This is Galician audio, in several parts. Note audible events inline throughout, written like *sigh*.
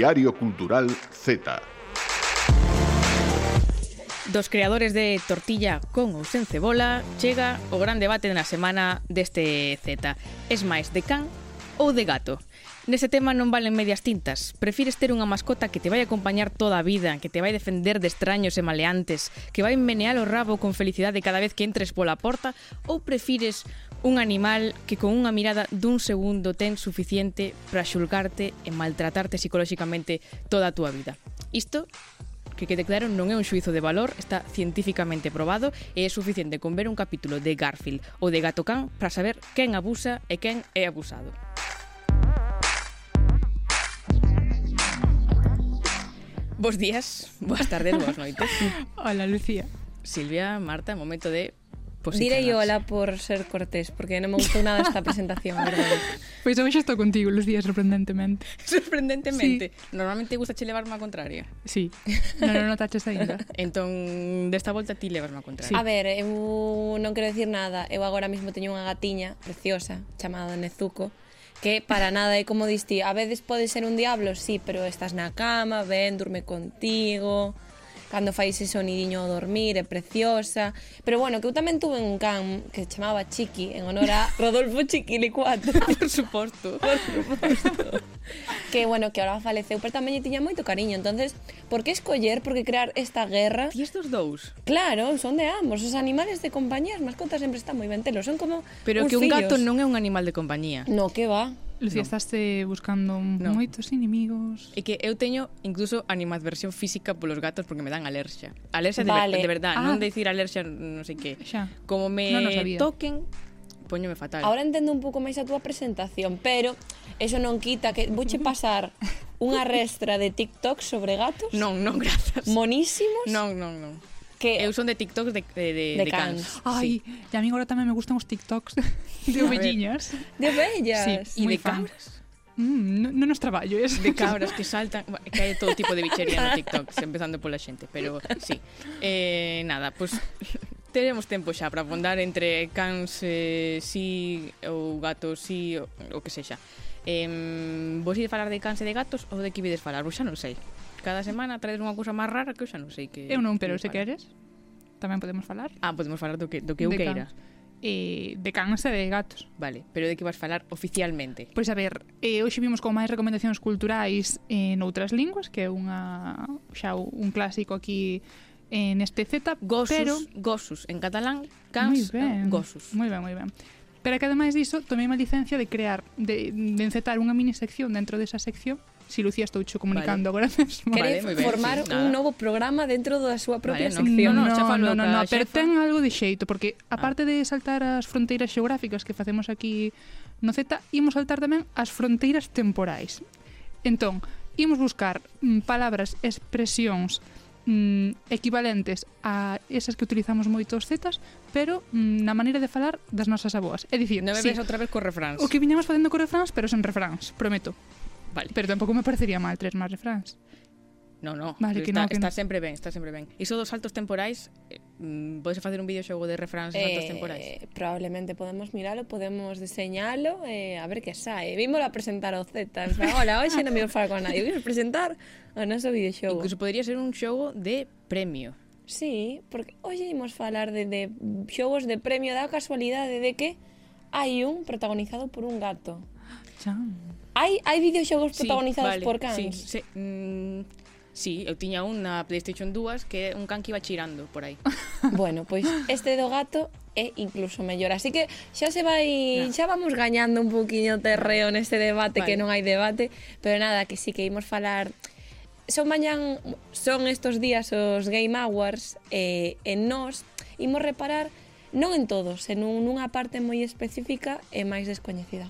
Diario Cultural Z. Dos creadores de tortilla con ou sen cebola chega o gran debate na semana deste Z. Es máis de can ou de gato? Nese tema non valen medias tintas. Prefires ter unha mascota que te vai acompañar toda a vida, que te vai defender de extraños e maleantes, que vai menear o rabo con felicidade cada vez que entres pola porta, ou prefires Un animal que con unha mirada dun segundo ten suficiente para xulgarte e maltratarte psicolóxicamente toda a túa vida. Isto que quede claro non é un xuizo de valor, está científicamente probado e é suficiente con ver un capítulo de Garfield ou de Gato Can para saber quen abusa e quen é abusado. Bos días, boas tardes, boas noites. *laughs* Hola, Lucía. Silvia, Marta, momento de Pues Direi hola por ser cortés, porque non me gustou nada esta presentación, verdade. *laughs* Pois eu xa estou contigo, Lucía, sorprendentemente. *laughs* Sorprendentemente. Sí. Normalmente gusta che levarme a contraria. Sí. Non, non, non taches *laughs* entón, desta volta ti levarme a contraria. Sí. A ver, eu non quero decir nada. Eu agora mesmo teño unha gatiña preciosa chamada Nezuko que para nada é como distí. A veces pode ser un diablo, sí, pero estás na cama, ven, durme contigo, cando fai ese sonidiño ao dormir, é preciosa. Pero bueno, que eu tamén tuve un can que chamaba Chiqui, en honor a *laughs* Rodolfo Chiqui Licuato. *laughs* Por suposto. *laughs* Por suposto. que bueno, que ahora faleceu, pero tamén lle tiña moito cariño. entonces por que escoller, por que crear esta guerra? Ti estos dous? Claro, son de ambos. Os animales de compañía, as mascotas sempre están moi ben telos. Son como Pero que un fillos. gato non é un animal de compañía. No, que va. Lucía, no. estás eh, buscando no. moitos inimigos. É que eu teño incluso animadversión física polos gatos porque me dan alerxia. Alerxia vale. de, de verdad, ah. non decir alerxia non sei que. Xa. Como me no, no toquen, poñome fatal. Ahora entendo un pouco máis a túa presentación, pero eso non quita que vouche pasar unha *laughs* restra de TikTok sobre gatos. Non, non, grazas. Monísimos. Non, non, non que eh, eu son de TikToks de, de, de, de, de cans. cans. Ai, sí. e a mí agora tamén me gustan os TikToks *laughs* de ovelliñas. De ovellas? Sí, e de fan. cabras. Mm, non no nos traballo es. De cabras que saltan Que hai todo tipo de bichería no TikTok *laughs* Empezando pola xente Pero sí eh, Nada, pois pues, teremos tempo xa para bondar entre cans eh, si ou gatos si o, o que sexa. Eh, vos ides falar de cans e de gatos ou de que ides falar? Vos xa non sei. Cada semana traes unha cousa máis rara que eu xa non sei que... Eu non, pero se queres, tamén podemos falar. Ah, podemos falar do que, do que eu de queira. Cans. Eh, de cans e de gatos. Vale, pero de que vas falar oficialmente? Pois a ver, eh, hoxe vimos con máis recomendacións culturais en outras linguas, que é unha xa un clásico aquí en este Z, gosus, pero... Gosus, en catalán, cans, ben, eh, gosus. Moi ben, moi ben. Pero que ademais diso, tomei má licencia de crear, de, de encetar unha mini sección dentro desa sección Si Lucía estou cho comunicando vale. agora mesmo. Quere vale, formar sí, un novo programa dentro da súa propia vale, sección. No, no, xa falo no, no, no, pero ten algo de xeito, porque aparte ah. de saltar as fronteiras xeográficas que facemos aquí no Z, imos saltar tamén as fronteiras temporais. Entón, imos buscar mm, palabras, expresións, mm, equivalentes a esas que utilizamos moitos zetas, pero mm, na maneira de falar das nosas aboas. É dicir, non me sí, outra vez co refráns. O que viñamos facendo co refráns, pero sen refráns, prometo. Vale. Pero tampouco me parecería mal tres máis refráns. No, no, vale, que está, no, que está no. sempre ben, está sempre ben. Iso dos saltos temporais, eh, mm, podes facer un videoxogo de refráns eh, saltos temporais? Probablemente podemos miralo, podemos diseñalo, eh, a ver que sae. Vímolo a presentar ao Z, en plan, hola, hoxe non me vou falar con nadie, vimos presentar o noso videoxogo. Incluso podría ser un xogo de premio. Sí, porque hoxe imos falar de, de xogos de premio da casualidade de que hai un protagonizado por un gato. Chan. Hai, hai videoxogos sí, protagonizados vale, por cans? Sí, sí, mm, sí, eu tiña un na Playstation 2 que un can que iba chirando por aí. *laughs* *laughs* Bueno, pois este do gato é incluso mellor. Así que xa se vai, no. xa vamos gañando un poquinho terreo neste debate vale. que non hai debate, pero nada, que si sí que imos falar son mañán son estos días os Game Awards eh, e nós imos reparar non en todos, en un, nunha parte moi específica e máis descoñecida.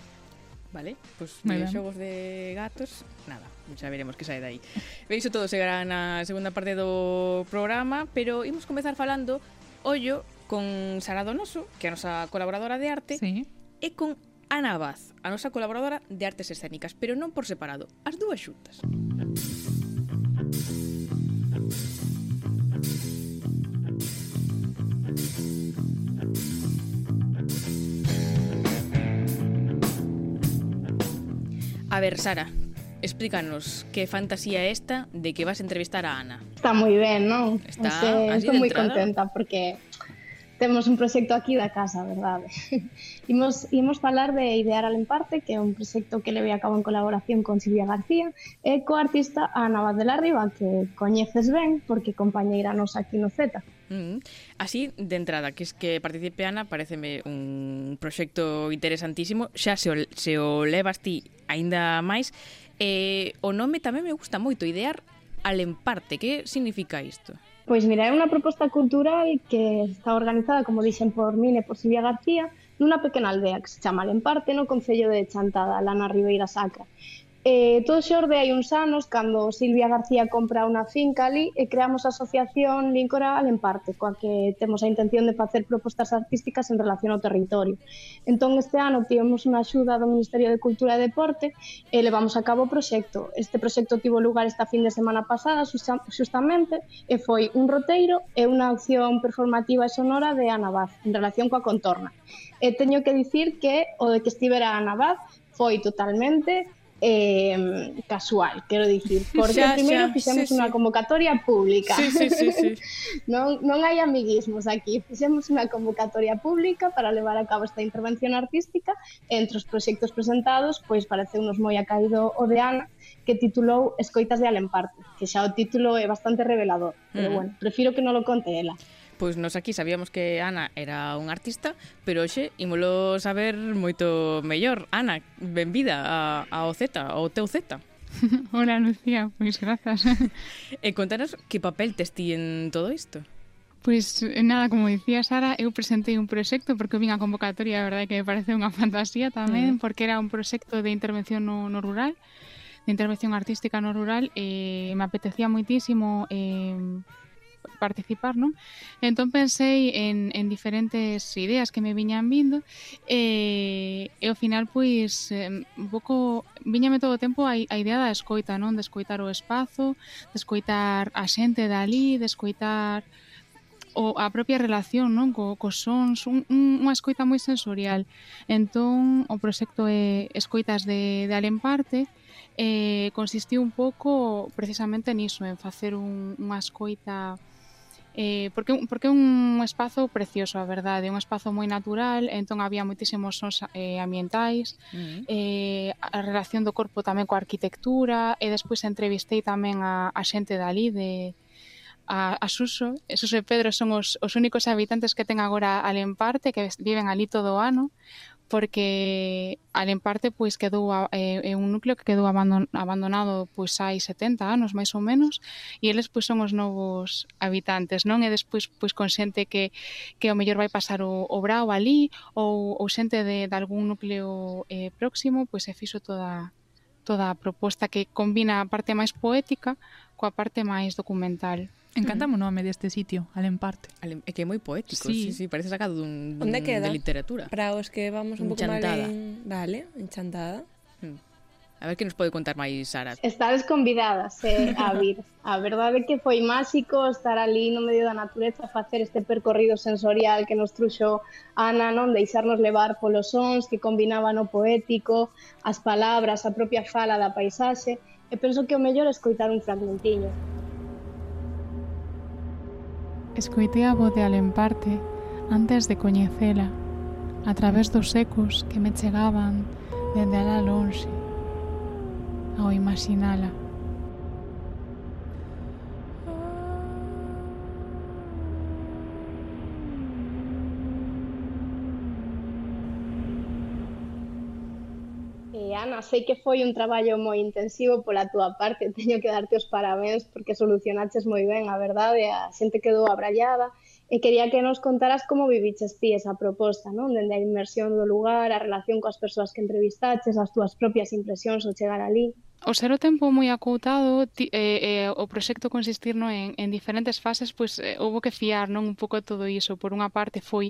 Vale, pois pues, de xogos de gatos, nada, xa veremos que sae dai. E todo chegará na segunda parte do programa, pero imos comezar falando, ollo, con Sara Donoso, que é a nosa colaboradora de arte, sí. e con Ana Vaz, a nosa colaboradora de artes escénicas, pero non por separado, as dúas xuntas. A ver, Sara, explícanos qué fantasía é esta de que vas a entrevistar a Ana. Está moi ben, non? Está Ese, así Estou moi contenta porque temos un proxecto aquí da casa, verdade? *laughs* imos, imos falar de Idear al Emparte, que é un proxecto que levei a cabo en colaboración con Silvia García e co artista Ana Vaz de la Riva, que coñeces ben porque compañeira nos aquí no Z. Mm. Así, de entrada, que es que participe Ana, pareceme un proxecto interesantísimo. Xa se o, se o levas ti aínda máis. Eh, o nome tamén me gusta moito, idear alemparte. Que significa isto? Pois mira, é unha proposta cultural que está organizada, como dixen por min e por Silvia García, nunha pequena aldea que se chama Alemparte, no Concello de Chantada, lá na Ribeira Sacra. Eh, todo xorde hai uns anos cando Silvia García compra unha finca ali e creamos a asociación Líncora Alemparte, coa que temos a intención de facer propostas artísticas en relación ao territorio. Entón, este ano tivemos unha axuda do Ministerio de Cultura e Deporte e levamos a cabo o proxecto. Este proxecto tivo lugar esta fin de semana pasada, justamente, e foi un roteiro e unha acción performativa e sonora de Ana Vaz en relación coa contorna. E teño que dicir que o de que estivera Ana Vaz foi totalmente eh, casual, quero dicir, porque xa, primeiro xa, fixemos sí, unha convocatoria pública. Sí, sí, sí, sí. *laughs* non, non hai amiguismos aquí, fixemos unha convocatoria pública para levar a cabo esta intervención artística entre os proxectos presentados, pois parece unos moi acaído o de Ana, que titulou Escoitas de Alemparte, que xa o título é bastante revelador, pero mm. bueno, prefiro que non lo conte ela. Pois nos aquí sabíamos que Ana era un artista, pero hoxe ímolo saber moito mellor. Ana, benvida a, ao Z, ao teu Z. *laughs* Hola, Lucía, pois grazas. e contanos que papel tes ti en todo isto? Pois nada, como dicía Sara, eu presentei un proxecto porque vin a convocatoria, a verdade que me parece unha *laughs* fantasía tamén, mm. porque era un proxecto de intervención no, no rural, de intervención artística no rural, e eh, me apetecía moitísimo eh, participar, non? Entón pensei en, en diferentes ideas que me viñan vindo e, e ao final, pois, un pouco viñame todo o tempo a, a idea da escoita, non? De escoitar o espazo, de escoitar a xente dali, de escoitar o a propia relación non co, cos sons, un, un, unha escoita moi sensorial. Entón, o proxecto é Escoitas de, de Alemparte eh, consistiu un pouco precisamente niso, en facer un, unha escoita Eh, porque, porque é un espazo precioso, a verdade, é un espazo moi natural, entón había moitísimos sons eh, ambientais, uh -huh. eh, a relación do corpo tamén coa arquitectura, e despois entrevistei tamén a, a xente dali de, a, a Suso. Suso e Pedro son os, os únicos habitantes que ten agora Alemparte, que viven ali todo o ano, porque en parte pois quedou é, é eh, un núcleo que quedou abandonado pois hai 70 anos máis ou menos e eles pois son os novos habitantes, non? E despois pois con xente que que ao mellor vai pasar o, o brao ali ou, ou xente de, de algún núcleo eh, próximo, pois se fixo toda toda a proposta que combina a parte máis poética coa parte máis documental. Encantamos o nome deste sitio, Alemparte. Parte. é que é moi poético, sí, sí, sí parece sacado dun, dun Onde queda? de literatura. Para os que vamos un pouco máis en... Vale, enchantada. Hmm. A ver *laughs* que nos pode contar máis, Sara. Estades convidadas eh, a vir. A verdade é que foi máxico estar ali no medio da natureza, facer este percorrido sensorial que nos truxo Ana, non deixarnos levar polos sons que combinaban o poético, as palabras, a propia fala da paisaxe, e penso que o mellor é escoitar un fragmentiño escoitei a voz de Alemparte antes de coñecela, a través dos ecos que me chegaban dende alá lonxe, ao imaginala. Ana, sei que foi un traballo moi intensivo pola túa parte, *laughs* teño que darte os parabéns porque solucionaches moi ben, a verdade, a xente quedou abrallada e quería que nos contaras como viviches ti esa proposta, non? Dende a inmersión do lugar, a relación coas persoas que entrevistaches, as túas propias impresións ao chegar ali o ser o tempo moi acoutado ti, eh, eh, o proxecto consistir no, en, en diferentes fases pois eh, houve que fiar non un pouco todo iso por unha parte foi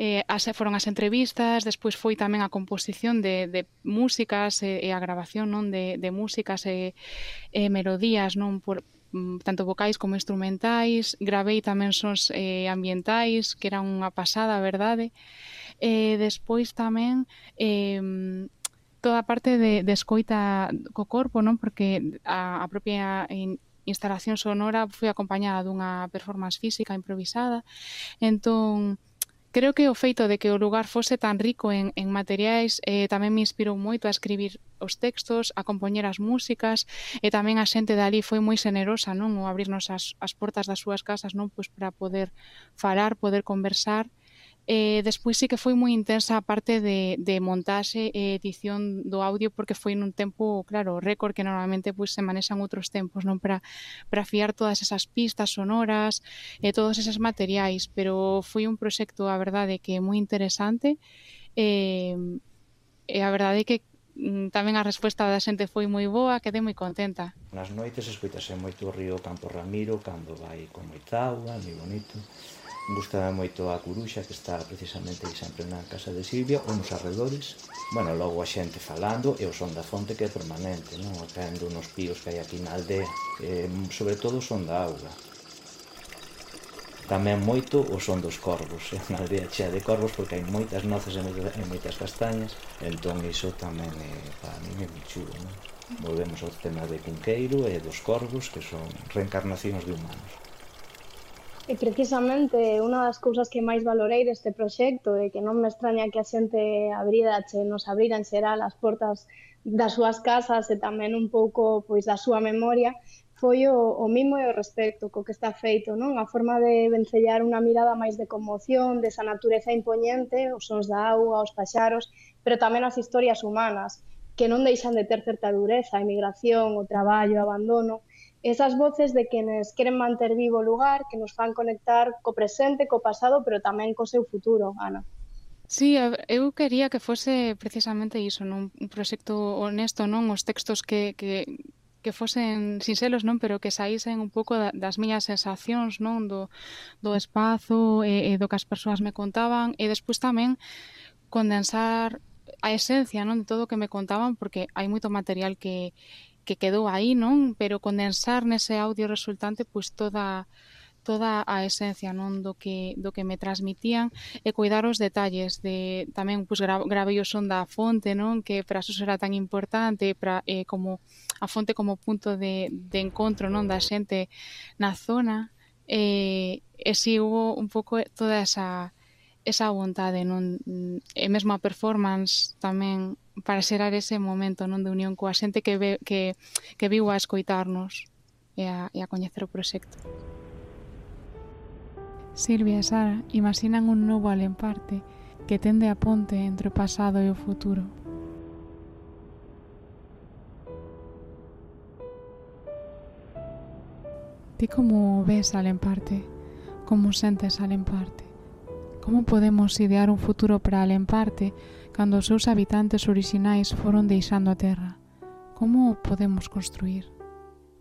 eh, as, foron as entrevistas despois foi tamén a composición de, de músicas eh, e a grabación non de, de músicas e, eh, e melodías non por, mm, tanto vocais como instrumentais, gravei tamén sons eh, ambientais, que era unha pasada, verdade? Eh, despois tamén eh, toda a parte de, de escoita co corpo, non? Porque a, a propia in, instalación sonora foi acompañada dunha performance física improvisada. Entón, creo que o feito de que o lugar fose tan rico en, en materiais eh, tamén me inspirou moito a escribir os textos, a compoñer as músicas e tamén a xente dali foi moi xenerosa non o abrirnos as, as portas das súas casas non pois para poder falar, poder conversar Eh, despois sí que foi moi intensa a parte de, de montaxe e eh, edición do audio porque foi nun tempo, claro, récord que normalmente pois, se manexan outros tempos non para para fiar todas esas pistas sonoras e eh, todos eses materiais pero foi un proxecto, a verdade, que é moi interesante. Eh, eh e a verdade é que mm, tamén a resposta da xente foi moi boa, quedei moi contenta. Nas noites escoitase moito o río Campo Ramiro cando vai con moita auga, moi bonito. Gustaba moito a Curuxa que está precisamente aí sempre na casa de Silvia, ou nos arredores. Bueno, logo a xente falando e o son da fonte que é permanente, non? Caendo nos píos que hai aquí na aldea. E, sobre todo o son da auga. Tamén moito o son dos corvos. Eh? É unha aldea chea de corvos porque hai moitas noces e moitas, e moitas castañas. Entón iso tamén é, para mí é moi chulo, non? Volvemos ao tema de Cunqueiro e dos corvos que son reencarnacións de humanos. E precisamente unha das cousas que máis valorei deste proxecto é que non me extraña que a xente abrirache, nos abrira en xeral as portas das súas casas e tamén un pouco pois da súa memoria, foi o, o mimo e o respecto co que está feito, non? A forma de vencellar unha mirada máis de conmoción, desa natureza impoñente, os sons da auga, os paxaros, pero tamén as historias humanas, que non deixan de ter certa dureza, a emigración, o traballo, o abandono, esas voces de quenes queren manter vivo o lugar, que nos fan conectar co presente, co pasado, pero tamén co seu futuro, Ana. Sí, eu quería que fose precisamente iso, non? un proxecto honesto, non? Os textos que, que, que fosen sinxelos, non, pero que saísen un pouco das miñas sensacións, non, do, do espazo e, e do que as persoas me contaban. E despois tamén condensar a esencia, non, de todo o que me contaban porque hai moito material que que quedou aí, non? Pero condensar nese audio resultante pois toda toda a esencia non do que do que me transmitían e cuidar os detalles de tamén pois gra, gravei o son da fonte, non? Que para eso será tan importante para eh, como a fonte como punto de, de encontro, non, da xente na zona. Eh, e si hubo un pouco toda esa esa vontade, non? E mesmo a performance tamén para xerar ese momento non de unión coa xente que, ve, que, que viu a escoitarnos e a, e a coñecer o proxecto. Silvia e Sara imaginan un novo alemparte que tende a ponte entre o pasado e o futuro. Ti como ves alemparte? Como sentes alemparte? Como podemos idear un futuro para alemparte? parte? cando os seus habitantes orixinais foron deixando a terra. Como o podemos construir?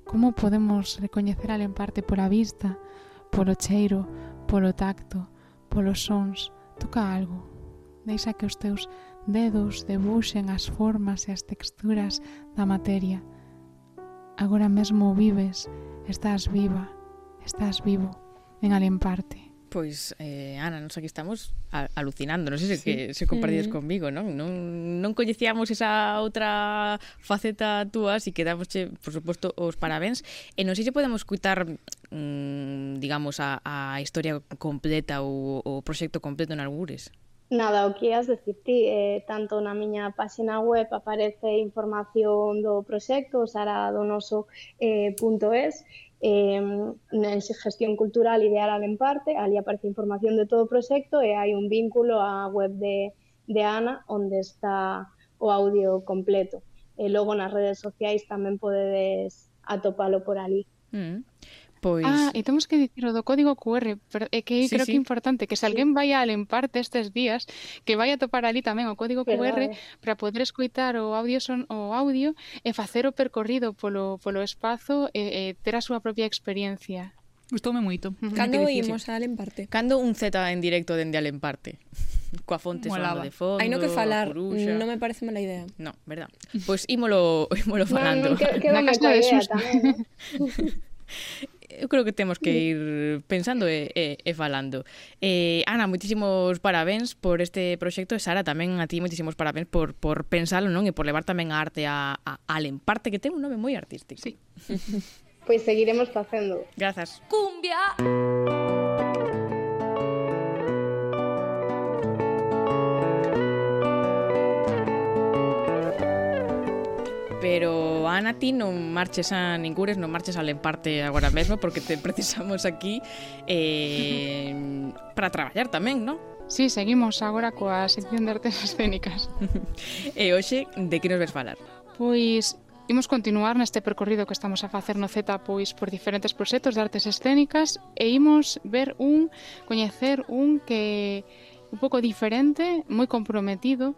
Como podemos recoñecer en parte pola vista, polo cheiro, polo tacto, polos sons? Toca algo. Deixa que os teus dedos debuxen as formas e as texturas da materia. Agora mesmo vives, estás viva, estás vivo, en alemparte. Pois, eh, Ana, nos aquí estamos alucinando, non sei se, sí. que, se compartides mm. comigo, non? non? Non coñecíamos esa outra faceta túa, así que damos, por suposto, os parabéns. Eh, e non sei se podemos cuitar mm, digamos, a, a historia completa ou o proxecto completo en algures. Nada, o que has decir ti, eh, tanto na miña páxina web aparece información do proxecto, saradonoso.es, eh, eh, en gestión cultural ideal en parte, ali aparece información de todo o proxecto e hai un vínculo á web de, de Ana onde está o audio completo. E logo nas redes sociais tamén podedes atopalo por ali. Mm. Pois... Ah, e temos que dicir o do código QR, pero é que sí, creo sí. que é importante que se alguén vai a Alemparte estes días, que vai a topar ali tamén o código QR para poder escoitar o audio son o audio e facer o percorrido polo polo espazo e, e ter a súa propia experiencia. Gustoume moito. Cando imos a Alemparte? Cando un Z en directo dende Alemparte? *laughs* coa fonte Molaba. de fondo. Hai no que falar, non me parece mala idea. No, verdad. Pois pues ímolo, ímolo falando. No, que, que Na casa de Susa. Tamén. *laughs* eu creo que temos que ir pensando e, e, e falando. Eh, Ana, moitísimos parabéns por este proxecto e Sara, tamén a ti moitísimos parabéns por, por pensalo non e por levar tamén a arte a, a, a lemparte que ten un nome moi artístico. Sí. *laughs* pois pues seguiremos facendo. Grazas. Cumbia. pero Ana ti non marches a ningures, non marches a Lemparte agora mesmo porque te *laughs* precisamos aquí eh, para traballar tamén, non? Sí, seguimos agora coa sección de artes escénicas. *laughs* e hoxe, de que nos ves falar? Pois Imos continuar neste percorrido que estamos a facer no Z pois por diferentes proxectos de artes escénicas e imos ver un, coñecer un que un pouco diferente, moi comprometido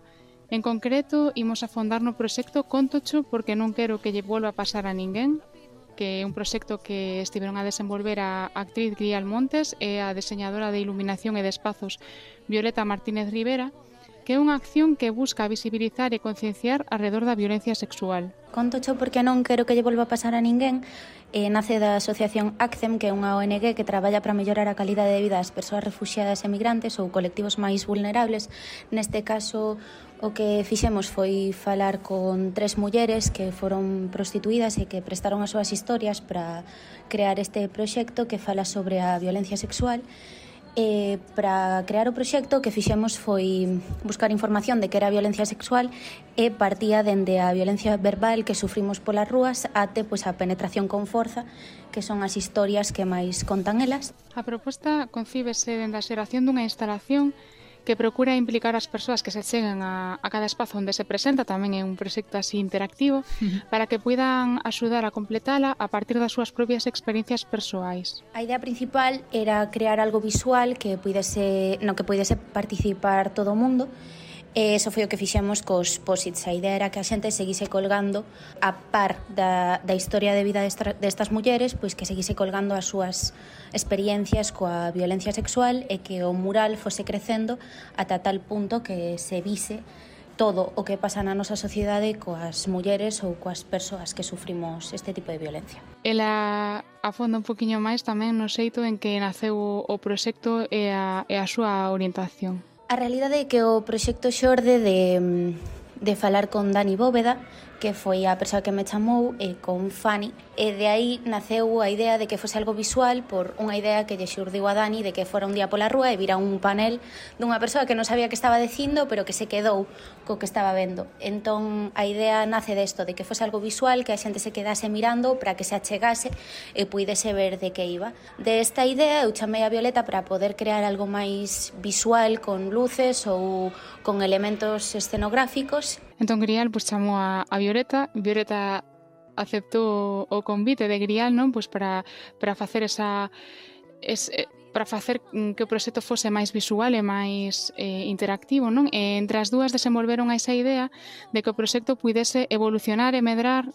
En concreto, imos afondar no proxecto Contocho porque non quero que lle volva a pasar a ninguén, que é un proxecto que estiveron a desenvolver a actriz Grial Montes e a deseñadora de iluminación e de espazos Violeta Martínez Rivera, que é unha acción que busca visibilizar e concienciar alrededor da violencia sexual. Contocho porque non quero que lle volva a pasar a ninguén eh, nace da asociación ACCEM, que é unha ONG que traballa para mellorar a calidade de vida das persoas refugiadas e migrantes ou colectivos máis vulnerables. Neste caso, o que fixemos foi falar con tres mulleres que foron prostituídas e que prestaron as súas historias para crear este proxecto que fala sobre a violencia sexual Eh, e para crear o proxecto que fixemos foi buscar información de que era a violencia sexual e partía dende a violencia verbal que sufrimos polas rúas até pois, a penetración con forza, que son as historias que máis contan elas. A proposta concíbese dende a xeración dunha instalación que procura implicar as persoas que se chegan a, a cada espazo onde se presenta, tamén é un proxecto así interactivo, uh -huh. para que puidan axudar a completala a partir das súas propias experiencias persoais. A idea principal era crear algo visual que puidese, no que puidese participar todo o mundo, E iso foi o que fixemos cos posits. A idea era que a xente seguise colgando a par da, da historia de vida destas mulleres, pois que seguise colgando as súas experiencias coa violencia sexual e que o mural fose crecendo ata tal punto que se vise todo o que pasa na nosa sociedade coas mulleres ou coas persoas que sufrimos este tipo de violencia. Ela afonda un poquinho máis tamén no xeito en que naceu o proxecto e a, e a súa orientación. A realidade é que o proxecto xorde de mm, de falar con Dani Bóveda, que foi a persoa que me chamou, e con Fanny, e de aí naceu a idea de que fose algo visual por unha idea que lle xurdiu a Dani de que fora un día pola rúa e vira un panel dunha persoa que non sabía que estaba dicindo, pero que se quedou co que estaba vendo. Entón, a idea nace desto, de que fose algo visual, que a xente se quedase mirando para que se achegase e puidese ver de que iba. De esta idea eu chamei a Violeta para poder crear algo máis visual con luces ou con elementos escenográficos. Entón Grial pues, chamou a, a Violeta, Violeta aceptou o convite de Grial, non? Pois para para facer esa Es, eh, para facer que o proxecto fose máis visual e máis eh, interactivo, non? E entre as dúas desenvolveron esa idea de que o proxecto puidese evolucionar e medrar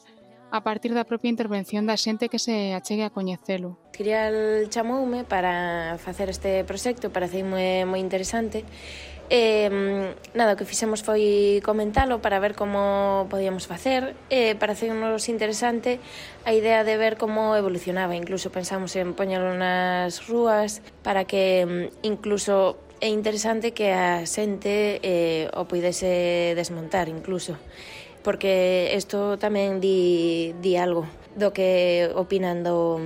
a partir da propia intervención da xente que se achegue a coñecelo. Crial chamoume para facer este proxecto, pareceime moi, moi interesante eh, nada, o que fixemos foi comentalo para ver como podíamos facer. Eh, parecenos interesante a idea de ver como evolucionaba. Incluso pensamos en poñelo nas rúas para que incluso é interesante que a xente eh, o poidese desmontar incluso porque isto tamén di, di algo do que opinan do,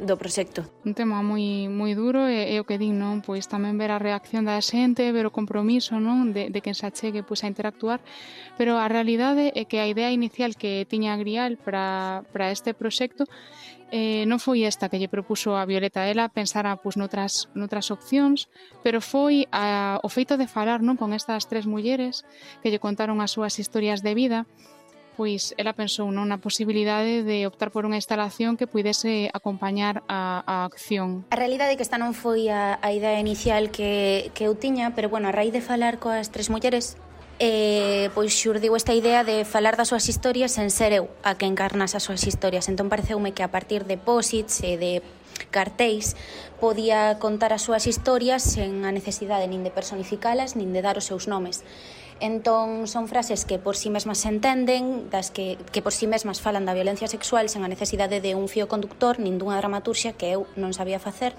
do proxecto. Un tema moi moi duro e, e o que din, non? Pois tamén ver a reacción da xente, ver o compromiso, non? De, de quen se achegue pois, a interactuar, pero a realidade é que a idea inicial que tiña Grial para, para este proxecto eh, non foi esta que lle propuso a Violeta ela pensara pois, noutras, noutras opcións pero foi a, o feito de falar non con estas tres mulleres que lle contaron as súas historias de vida pois ela pensou non na posibilidade de optar por unha instalación que puidese acompañar a, a acción. A realidade é que esta non foi a, a idea inicial que, que eu tiña, pero bueno, a raíz de falar coas tres mulleres eh, pois xurdiu esta idea de falar das súas historias sen ser eu a que encarnas as súas historias. Entón pareceume que a partir de posits e de cartéis podía contar as súas historias sen a necesidade nin de personificalas nin de dar os seus nomes. Entón, son frases que por si sí mesmas se entenden, das que, que por si sí mesmas falan da violencia sexual sen a necesidade de un fío conductor nin dunha dramaturxia que eu non sabía facer.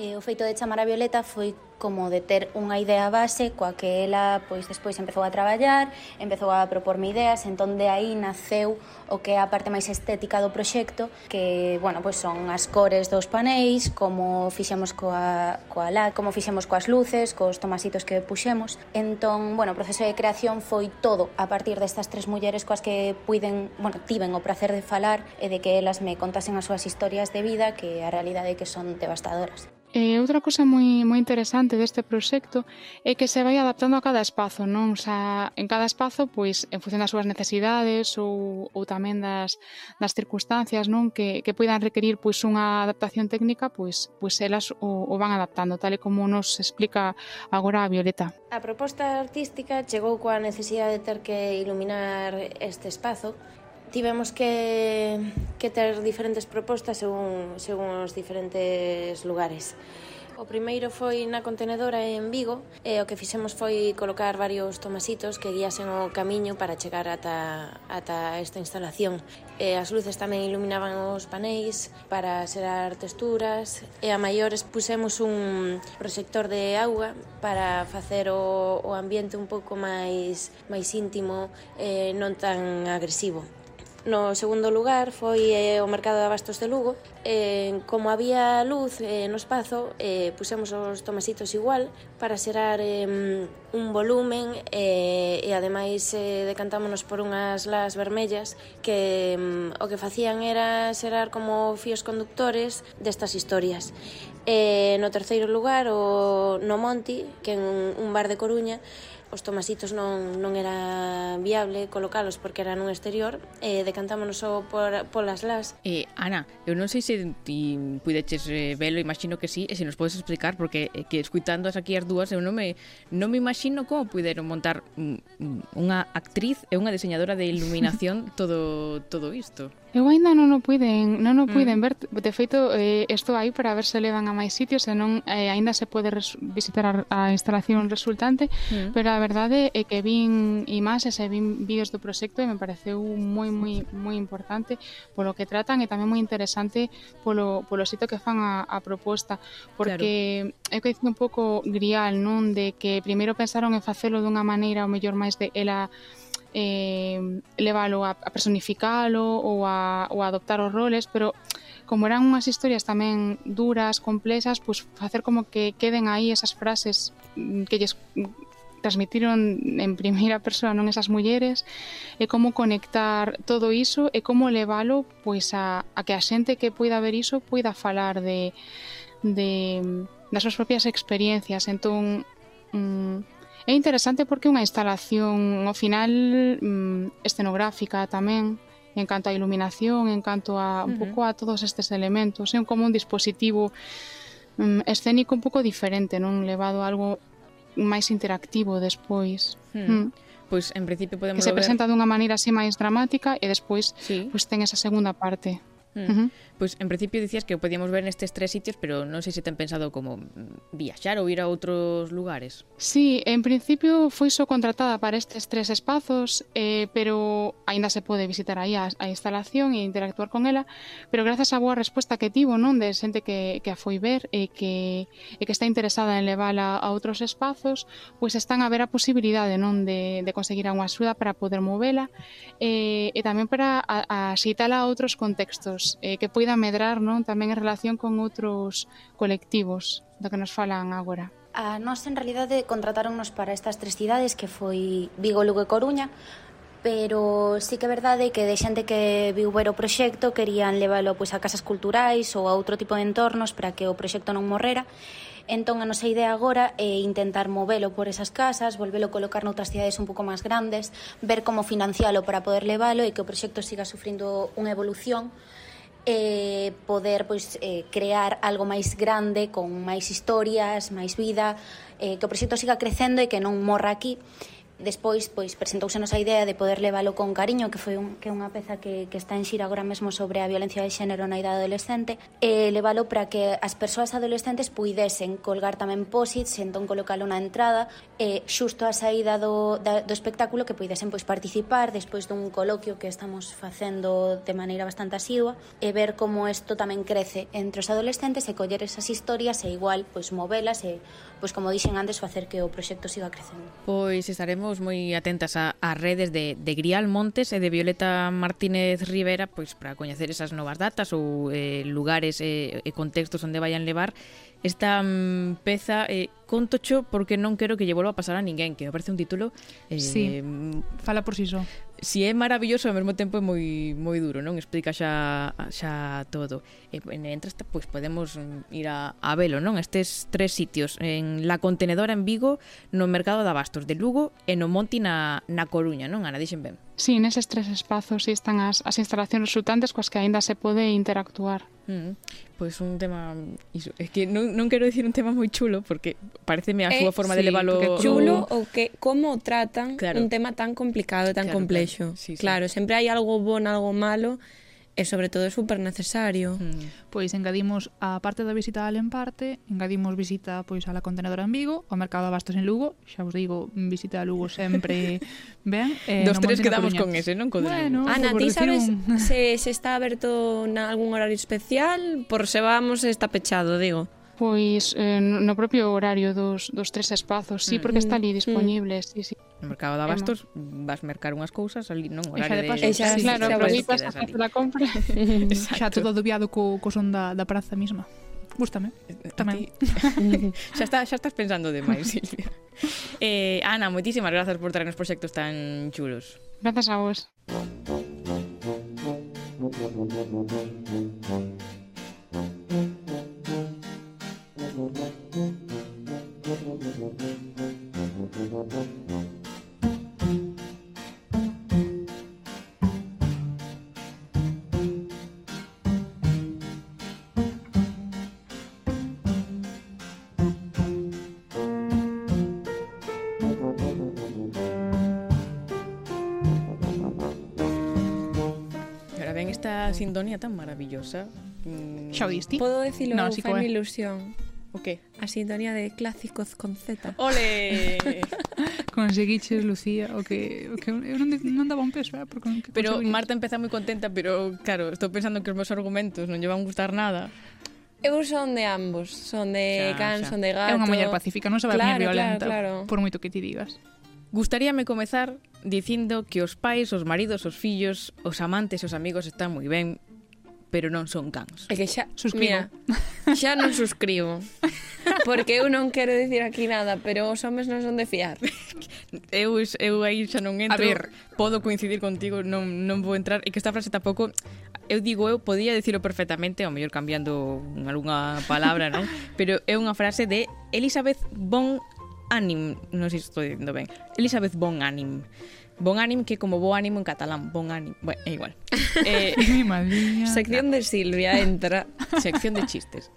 E o feito de chamar a Violeta foi como de ter unha idea base coa que ela pois despois empezou a traballar, empezou a proporme ideas, entón de aí naceu o que é a parte máis estética do proxecto, que, bueno, pois son as cores dos paneis, como fixemos coa, coa la, como fixemos coas luces, cos tomasitos que puxemos. Entón, bueno, o proceso de creación foi todo a partir destas tres mulleres coas que puiden, bueno, tiven o placer de falar e de que elas me contasen as súas historias de vida que a realidade é que son devastadoras. E outra cousa moi moi interesante deste proxecto é que se vai adaptando a cada espazo, non? O sea, en cada espazo, pois, en función das súas necesidades ou, ou tamén das, das circunstancias, non? Que, que poidan requerir pois unha adaptación técnica, pois, pois elas o, o van adaptando, tal e como nos explica agora a Violeta. A proposta artística chegou coa necesidade de ter que iluminar este espazo tivemos que, que ter diferentes propostas según, según os diferentes lugares. O primeiro foi na contenedora en Vigo e o que fixemos foi colocar varios tomasitos que guíasen o camiño para chegar ata, ata esta instalación. E as luces tamén iluminaban os paneis para xerar texturas e a maiores pusemos un proxector de auga para facer o, o ambiente un pouco máis máis íntimo e non tan agresivo. No segundo lugar foi eh, o mercado de abastos de Lugo. Eh, como había luz eh, no espazo, eh, pusemos os tomasitos igual para xerar eh, un volumen eh, e ademais eh, decantámonos por unhas las vermellas que eh, o que facían era xerar como fíos conductores destas historias. Eh, no terceiro lugar, o No Monti, que é un, un bar de Coruña, os tomasitos non, non era viable colocalos porque era nun exterior, e decantámonos só por, polas las. Eh, Ana, eu non sei se ti pudeches eh, velo, imagino que sí, e se nos podes explicar, porque eh, que escuitando as aquí as dúas, eu non me, non me imagino como puderon montar mm, mm, unha actriz e unha diseñadora de iluminación *laughs* todo, todo isto. Eu ainda non o puiden, non o mm. puiden mm. ver. De feito, eh, isto aí para ver se levan a máis sitios e non eh, aínda se pode visitar a, a instalación resultante, mm. pero a verdade é que vin imaxes e vin vídeos do proxecto e me pareceu moi moi moi importante polo que tratan e tamén moi interesante polo polo sitio que fan a, a proposta, porque claro. é que dicir un pouco grial, non de que primeiro pensaron en facelo dunha maneira o mellor máis de ela eh, leválo a, a personificalo ou a, ou a adoptar os roles, pero como eran unhas historias tamén duras, complexas, pois facer como que queden aí esas frases mm, que lles transmitiron en primeira persoa non esas mulleres e como conectar todo iso e como levalo pois a, a que a xente que poida ver iso poida falar de, de mm, das súas propias experiencias. Entón mm, É interesante porque é unha instalación ao final mm, escenográfica tamén, en canto á iluminación, en canto a un uh -huh. pouco a todos estes elementos, é como un dispositivo mm, escénico un pouco diferente, non levado a algo máis interactivo despois. Hmm. Mm. Pois en principio podemos que se ver... presenta dunha maneira así máis dramática e despois sí. pois ten esa segunda parte. Mm. Uh -huh. Pois en principio dicías que podíamos ver nestes tres sitios, pero non sei se ten pensado como viaxar ou ir a outros lugares. Sí, en principio foi só contratada para estes tres espazos, eh, pero aínda se pode visitar aí a, a instalación e interactuar con ela, pero grazas á boa resposta que tivo, non, de xente que, que a foi ver e que, e que está interesada en levala a outros espazos, pois están a ver a posibilidade, non, de, de conseguir unha axuda para poder movela eh, e tamén para a, a xeitala a outros contextos eh, que poida poida medrar non tamén en relación con outros colectivos do que nos falan agora. A nós, en realidade, contratáronnos para estas tres cidades que foi Vigo, Lugo e Coruña, pero sí que é verdade que de xente que viu ver o proxecto querían leválo pois, a casas culturais ou a outro tipo de entornos para que o proxecto non morrera. Entón, a nosa idea agora é intentar movelo por esas casas, volvelo colocar noutras cidades un pouco máis grandes, ver como financialo para poder leválo e que o proxecto siga sufrindo unha evolución e poder pois eh, crear algo máis grande con máis historias, máis vida, eh, que o proxecto siga crecendo e que non morra aquí. Despois, pois, presentousenos a idea de poder leválo con cariño, que foi un, que é unha peza que, que está en xira agora mesmo sobre a violencia de xénero na idade adolescente, e leválo para que as persoas adolescentes puidesen colgar tamén posits, entón colocalo na entrada, e xusto a saída do, da, do espectáculo que puidesen pois participar despois dun coloquio que estamos facendo de maneira bastante asidua, e ver como isto tamén crece entre os adolescentes e coller esas historias e igual pois movelas e pois como dixen antes facer que o proxecto siga crecendo. Pois estaremos estivemos moi atentas a, a redes de, de Grial Montes e de Violeta Martínez Rivera pois para coñecer esas novas datas ou eh, lugares eh, e contextos onde vayan levar esta mm, peza eh, contocho porque non quero que lle volva a pasar a ninguén que aparece un título eh, sí, mm, fala por si sí só Si é maravilloso, ao mesmo tempo é moi moi duro, non? Explica xa xa todo. E entre esta, pois podemos ir a, a velo, non? Estes tres sitios, en La Contenedora en Vigo, no Mercado de Abastos de Lugo e no Monti na, na Coruña, non? Ana, dixen ben. Sí, neses tres espazos están as, as instalacións resultantes coas que aínda se pode interactuar. Mm. pues un tema. Es que no, no, quiero decir un tema muy chulo porque parece mi eh, forma sí, de elevarlo. Chulo o que cómo tratan claro. un tema tan complicado, tan claro, complejo. Claro, sí, sí. siempre hay algo bueno, algo malo e sobre todo é super necesario. Mm. Pois engadimos a parte da visita al en parte, engadimos visita pois a la contenedora en Vigo, ao mercado de abastos en Lugo, xa vos digo, visita a Lugo sempre *laughs* ben. Eh, Dos tres quedamos con ese, non? Con bueno, Ana, ti sabes un... *laughs* se, se está aberto na algún horario especial? Por se vamos está pechado, digo. Pois eh, no propio horario dos, dos tres espazos, sí, porque está ali mm, mm, disponible, mm. Sí, sí. No mercado de abastos vas mercar unhas cousas ali, non? Horario e xa de, de... E xa, sí, claro, xa, aproveitas a facer a compra. *laughs* xa todo adobiado co, co son da, da praza mesma. Gústame. Tamén. *laughs* xa, está, xa estás pensando demais, Silvia. *laughs* Eh, Ana, moitísimas grazas por traernos proxectos tan chulos. Grazas a vos. tan maravillosa. Mm, Xa viste? Podo dicilo, no, sí, fai mi ilusión. O que? A sintonía de clásicos con Z. Ole! *laughs* Conseguiches, Lucía, o que, o que eu non, non daba un peso, eh, porque non, Pero? Marta empeza moi contenta, pero claro, estou pensando que os meus argumentos non lle van gustar nada. Eu son de ambos, son de xa, can, xa. son de gato. É unha muller pacífica, non se vai claro, violenta, claro, claro. por moito que ti digas. Gustaríame comezar dicindo que os pais, os maridos, os fillos, os amantes e os amigos están moi ben, pero non son cans. É que xa, suscribo. mira, xa non suscribo. Porque eu non quero dicir aquí nada, pero os homes non son de fiar. *laughs* Eu, eu aí xa non entro. A ver, podo coincidir contigo, non, non vou entrar. E que esta frase tampouco... Eu digo, eu podía dicilo perfectamente, ao mellor cambiando algunha palabra, non? *laughs* Pero é unha frase de Elizabeth von Anim. Non sei se estou dicendo ben. Elizabeth von Anim Bon ánimo que como bo ánimo en catalán, bon ánimo, bueno, é igual. *laughs* Eh, Mi madriña. Sección de Silvia entra, *laughs* sección de chistes.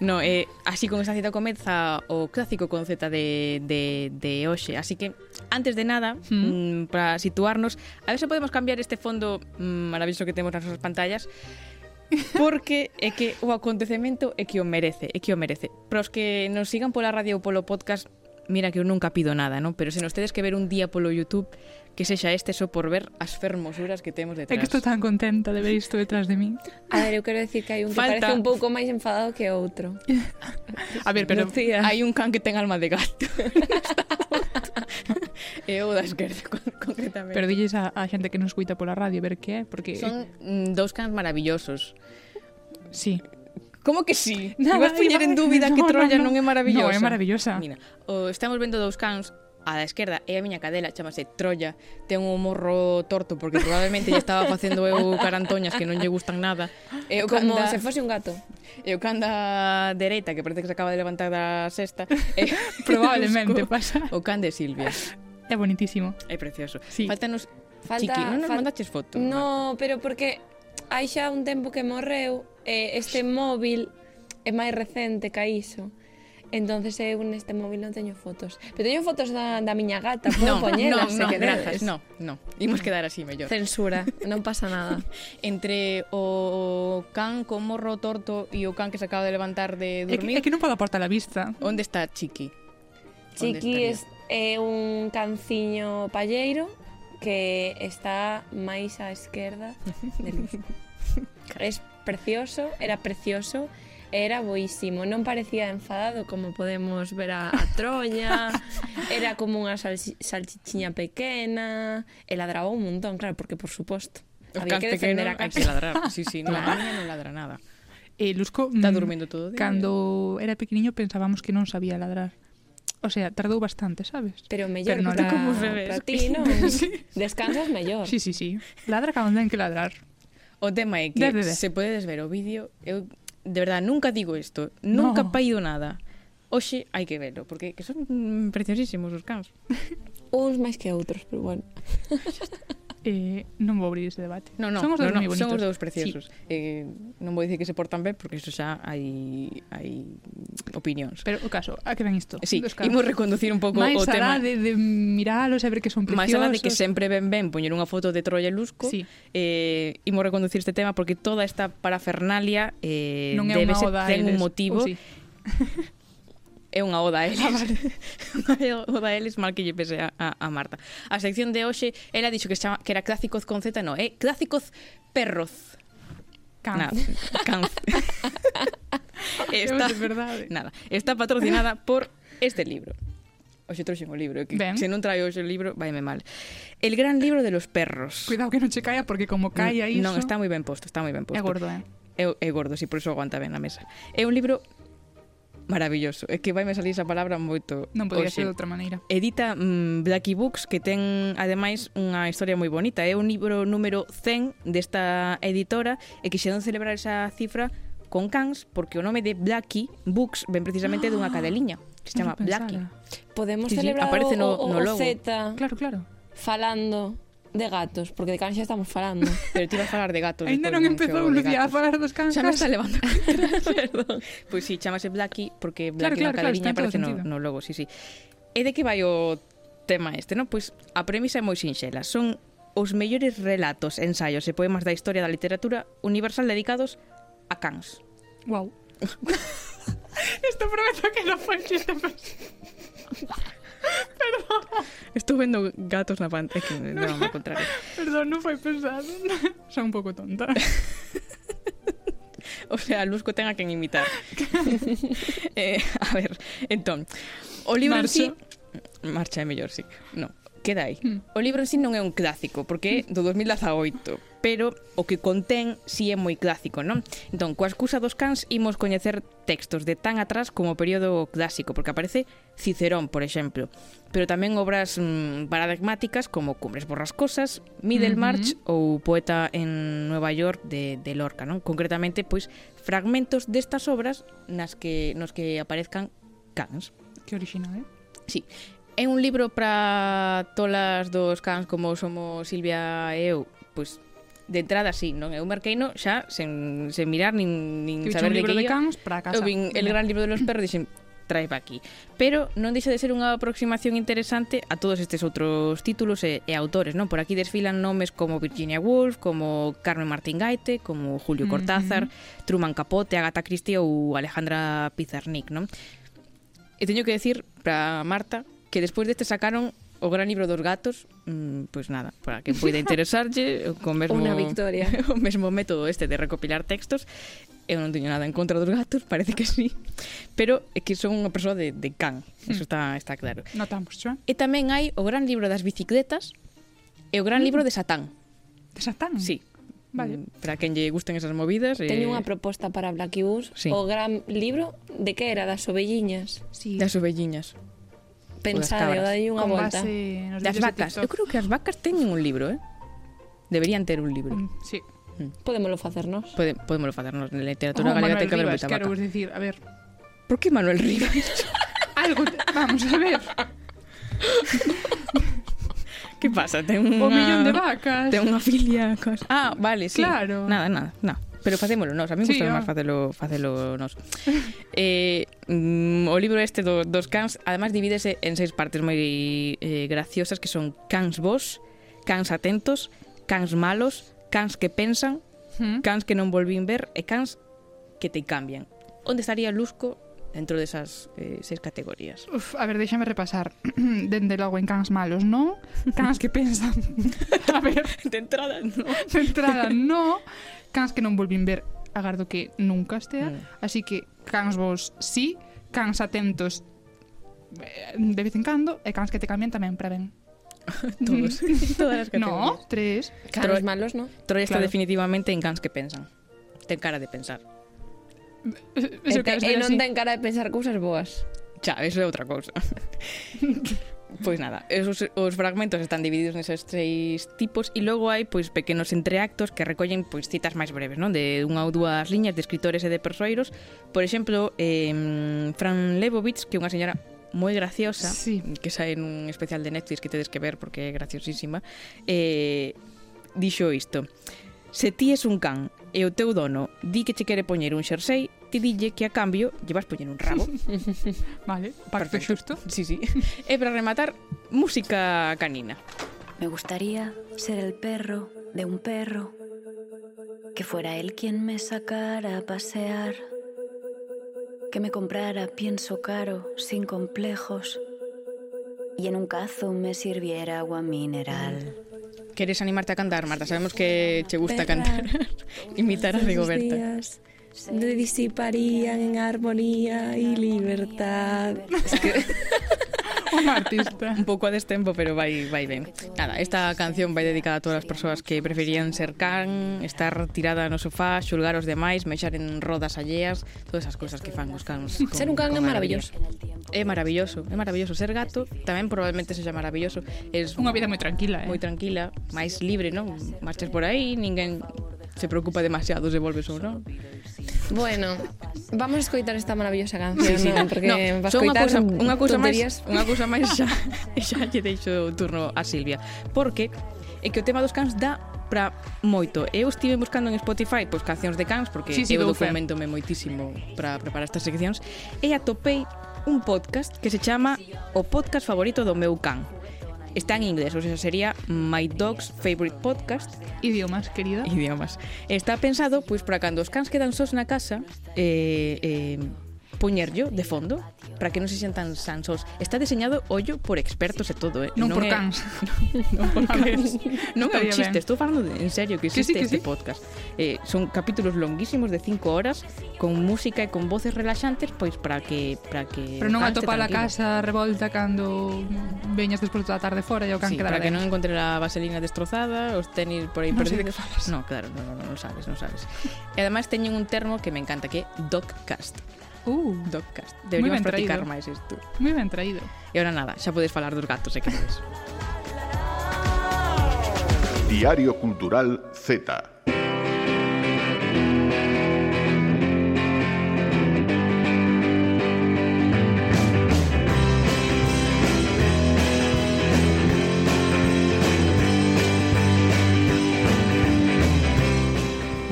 No, eh, así con esta cita comeza o clásico con Z de, de, de Oxe. Así que, antes de nada, hmm. mm. mm, para situarnos, a ver se podemos cambiar este fondo mm, maravilloso que temos nas nosas pantallas *laughs* porque é que o acontecemento é que o merece, é que o merece. Para os que nos sigan pola radio ou polo podcast mira que eu nunca pido nada, non? Pero se nos tedes que ver un día polo YouTube que sexa este só por ver as fermosuras que temos detrás. É que estou tan contenta de ver isto detrás de min. A ver, eu quero decir que hai un que Falta... parece un pouco máis enfadado que outro. A ver, pero Lucía. hai un can que ten alma de gato. *laughs* e eu da esquerda, *laughs* concretamente. Pero dilles a, a xente que nos cuita pola radio ver que é, porque... Son mm, dous cans maravillosos. Sí. Como que sí? *laughs* Nada, Ibas poñer en dúbida *laughs* no, que trolla no, no. non é maravillosa. Non, é maravillosa. Mira, o, estamos vendo dous cans a da esquerda é a miña cadela, chamase Troya, ten un morro torto porque probablemente lle estaba facendo eu carantoñas que non lle gustan nada. E o como canda... se fose un gato. E o canda dereita, que parece que se acaba de levantar da sexta, *laughs* e... probablemente pasa. O can de Silvia. É bonitísimo. É precioso. Sí. Faltanos Falta, Chiqui, non nos fal... mandaches foto. No, Marta. pero porque hai xa un tempo que morreu, e este móvil é máis recente que iso. Entonces eu neste móvil non teño fotos. Pero teño fotos da, da miña gata, podo no, poñelas no, no, que grazas, no, no. Imos quedar así mellor. Censura, non pasa nada. *laughs* Entre o can con morro torto e o can que se acaba de levantar de dormir. É que, é que non pode aportar a vista. Onde está Chiqui? Chiqui é un canciño palleiro que está máis á esquerda de luz. *laughs* Es precioso, era precioso, era boísimo. Non parecía enfadado como podemos ver a, a Troya, era como unha sal, salchichiña pequena, e ladraba un montón, claro, porque por suposto. Os había que defender a cans. Que ladrar, sí, sí, no, claro. a non ladra nada. Eh, e Lusco... Está mm, durmiendo todo o día. Cando era pequeniño pensábamos que non sabía ladrar. O sea, tardou bastante, sabes? Pero mellor Pero no para, como para ti, non? *laughs* sí. Descansas mellor. Sí, sí, sí. Ladra cando ten que ladrar. O tema é que de, de, de. se podedes ver o vídeo, eu de verdad nunca digo isto, nunca no. paido nada. Oxe hai que verlo, porque que son preciosísimos os cans. Uns máis que outros, pero bueno. *laughs* Eh, non vou abrir ese debate. No, no, son os dous no, no, son os dous preciosos. Sí. Eh, non vou dicir que se portan ben porque iso xa hai hai opinións. Pero o caso, a que ven isto? Sí, imos reconducir un pouco o tema. de, de miralos e ver que son preciosos. Mais alá de que sempre ven ben poñer unha foto de Troia e Lusco, sí. eh, imos reconducir este tema porque toda esta parafernalia eh, non é debe ser, ten un motivo. Oh, sí. *laughs* é unha oda a eles. Ah, unha *laughs* oda a eles mal que lle pese a, a, a Marta. A sección de hoxe, ela dixo que, chama, que era Clásicos con Z, no, é eh? Clásicos Perroz. Canz. Nada, canz. *laughs* está, verdade. Nada, está patrocinada por este libro. Oxe trouxen o libro, que ben. se non traio hoxe o libro, vaime mal. El gran libro de los perros. Cuidado que non che caia, porque como caia iso... Non, está moi ben posto, está moi ben posto. É gordo, eh? É, é gordo, si por iso aguanta ben na mesa. É un libro maravilloso. É que vai me salir esa palabra moito. Non podía ser de outra maneira. Edita mm, Blacky Books, que ten, ademais, unha historia moi bonita. É un libro número 100 desta editora e que xeron celebrar esa cifra con cans porque o nome de Blacky Books ven precisamente dunha ah, cadeliña que se chama Blacky. Podemos sí, celebrar sí. Aparece no, o, o, no logo. Z. Claro, claro. Falando de gatos, porque de cans xa estamos falando. *laughs* Pero ti vas falar de gatos. Ainda non empezou Lucía a falar dos cancas. Xa me está levando. *laughs* Perdón. Pois pues sí, chamase Blacky porque Blacky claro, claro, na claro, aparece no, no logo, sí, sí. E de que vai o tema este, non? Pois a premisa é moi sinxela. Son os mellores relatos, ensaios e poemas da historia da literatura universal dedicados a cans. Wow. Isto *laughs* prometo que non foi chiste. Perdón. Estou vendo gatos na pantalla. Que non, ao contrario. Perdón, non foi pensado. Son *laughs* un pouco tonta. *laughs* o sea, Lusco ten a quen imitar. *laughs* eh, a ver, entón, o libro Marcho. en sí... Marcha é mellor, sí. No queda aí. Hmm. O libro en sí non é un clásico, porque é do 2018, pero o que contén si sí é moi clásico, non? Entón, coa excusa dos cans, imos coñecer textos de tan atrás como o período clásico, porque aparece Cicerón, por exemplo, pero tamén obras mm, paradigmáticas como Cumbres borrascosas, Middlemarch ou Poeta en Nueva York de, de Lorca, non? Concretamente, pois, fragmentos destas obras nas que nos que aparezcan cans. Que original, eh? Sí, É un libro para tolas dos cans como somos Silvia e eu, pois de entrada sí, non? Eu marqueino xa sen, sen mirar nin, nin que saber de que libro de cans para casa. Eu vin el gran libro de los perros dixen trae pa aquí. Pero non deixa de ser unha aproximación interesante a todos estes outros títulos e, e autores, non? Por aquí desfilan nomes como Virginia Woolf, como Carmen Martín Gaite, como Julio Cortázar, mm -hmm. Truman Capote, Agatha Christie ou Alejandra Pizarnik, non? E teño que decir para Marta que despois deste sacaron o gran libro dos gatos, mm, pois pues nada, para que poida *laughs* interesarlle con mesmo Una victoria. *laughs* o mesmo método este de recopilar textos. Eu non teño nada en contra dos gatos, *laughs* parece que sí, pero é que son unha persoa de, de can, eso está, hmm. está claro. Notamos, xa. E tamén hai o gran libro das bicicletas e o gran hmm. libro de Satán. De Satán? Sí. Vale. Mm, para quen lle gusten esas movidas eh... Teño unha proposta para Blackibus sí. O gran libro de que era? Das ovelliñas sí. Das ovelliñas Pensade, dai unha Con volta. base Das vacas. Eu creo que as vacas teñen un libro, eh? Deberían ter un libro. Mm, Sí. Podémolo facernos. Pode, podemos facernos na literatura Oh, galega Manuel ten que haber Rivas, moita quero vaca. vos dicir, a ver, Por que Manuel Rivas? *laughs* *laughs* algo, te... vamos a ver, *laughs* que pasa? Ten unha... o millón de vacas. Ten unha filia cos... Ah, vale, sí. Claro. Nada, nada, nada. pero facémolo nós, a mí sí, gusta ah. máis facelo, facelo nós. *laughs* eh, mm, o libro este do, dos cans, además divídese en seis partes moi eh, graciosas que son cans vos, cans atentos, cans malos, cans que pensan, hmm. cans que non volvín ver e cans que te cambian. Onde estaría Lusco dentro desas eh, seis categorías. Uf, a ver, déxame repasar. *clears throat* Dende logo en cans malos, non? *laughs* Cans que pensan. *laughs* A ver, de entrada, non. De entrada, non cans que non volvín ver agardo que nunca estea, mm. así que cans vos sí, cans atentos eh, de vez en cando e cans que te cambian tamén para ben. *laughs* Todos. *laughs* Todas as categorías. No, tres. Cans Troy, malos, no? Troy está claro. definitivamente en cans que pensan. Ten cara de pensar. Eso e, te, e non ten cara de pensar cousas boas. Xa, eso é outra cousa. *laughs* Pois nada, esos, os fragmentos están divididos neses seis tipos e logo hai pois pequenos entreactos que recollen pois citas máis breves, non? De unha ou dúas liñas de escritores e de persoeiros. Por exemplo, eh, Fran Lebovitz, que é unha señora moi graciosa, sí. que sae nun especial de Netflix que tedes que ver porque é graciosísima, eh, dixo isto. Se ti es un can e o teu dono di que che quere poñer un xersei, que a cambio lle vas poñer un rabo. *laughs* Vale, xusto. Sí, sí. *laughs* E para rematar, música canina. Me gustaría ser el perro de un perro, que fuera él quien me sacara a pasear, que me comprara pienso caro, sin complejos, y en un cazo me sirviera agua mineral. Queres animarte a cantar, Marta? Sabemos que che gusta cantar. *laughs* Imitar a Rigoberta. se disiparían en armonía y libertad. Es que... *laughs* un artista. un pouco a destempo, pero vai vai ben. Nada, esta canción vai dedicada a todas as persoas que preferían ser can, estar tirada no sofá, xulgar os demais, mexar en rodas alleas, todas esas cousas que fan os cans. Con, *laughs* ser un can é maravilloso. É maravilloso, é maravilloso ser gato, tamén probablemente sexa maravilloso. Es unha vida moi tranquila, eh? Moi tranquila, máis libre, non? Marches por aí, ninguén se preocupa demasiado se volves ou non? Bueno, vamos a escoitar esta maravillosa canción, sí, sí. non? Porque no, vas coitar unha cousa máis, unha cousa máis xa, xa lle *laughs* deixo o turno a Silvia, porque é que o tema dos cans dá para moito. Eu estive buscando en Spotify pois cancións de cans porque sí, sí, eu documentome moitísimo para preparar estas seccións e atopei un podcast que se chama O podcast favorito do meu can. Está en inglés, o sea, sería My Dog's Favorite Podcast. Idiomas, querida. Idiomas. Está pensado, pois, pues, para cando os cans quedan sós na casa, eh, eh, poñerllo de fondo para que non se sientan sansos. Está diseñado ollo por expertos e todo, eh? Non, non por é... cans. *laughs* non por *laughs* cans. non é un chiste, eh. estou falando de, en serio que existe que sí, que este sí. podcast. Eh, son capítulos longuísimos de 5 horas con música e con voces relaxantes pois para que para que Pero non atopa a casa revolta cando veñas despois da tarde fora e o can sí, para que non encontre a vaselina destrozada, os tenis por aí non perdidos. No, claro, non no, no sabes, non sabes. e ademais teñen un termo que me encanta que é Doccast Uh, Dogcast. Deberíamos practicar traído. máis isto. Moi ben traído. E ora nada, xa podes falar dos gatos, se queres. Diario Cultural Z.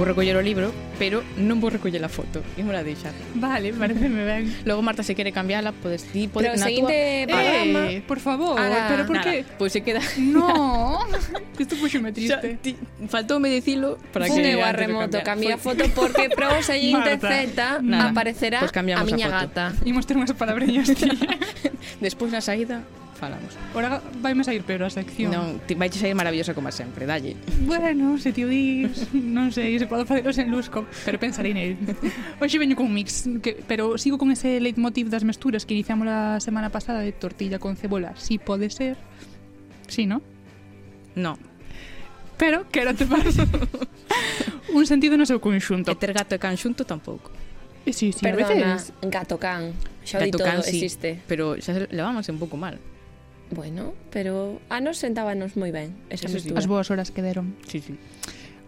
vou recoller o libro, pero non vou recoller a foto. E mola deixar. Vale, pareceme ben. Logo, Marta, se quere cambiala, podes ti, podes pero na seguinte eh, programa, eh, por favor, nada, pero por que? Pois pues se queda... No, *laughs* isto puxome triste. Ti, faltoume dicilo para que... Fun eu a remoto, cambiar foto, porque pro *laughs* seguinte Z aparecerá pues a miña a gata. Imos ter unhas palabreñas, ti. *laughs* Despois na saída, falamos. Ora vaime sair pero a sección. Non, ti vai sair maravillosa como sempre, dalle. Bueno, se ti o dis, non sei, se podo faceros en lusco, pero pensarei nel. Hoxe veño con mix, que, pero sigo con ese leitmotiv das mesturas que iniciamos a semana pasada de tortilla con cebola. Si pode ser. Si, sí, no? No. Pero quero te *laughs* un sentido no seu conxunto. E ter gato e can xunto tampouco. Eh, sí, sí, Perdona, a veces... gato can. Xa gato can, todo, sí, existe. Pero xa levamos un pouco mal. Bueno, pero a nos sentábanos moi ben esa Eso sí. As boas horas que deron. Sí, sí.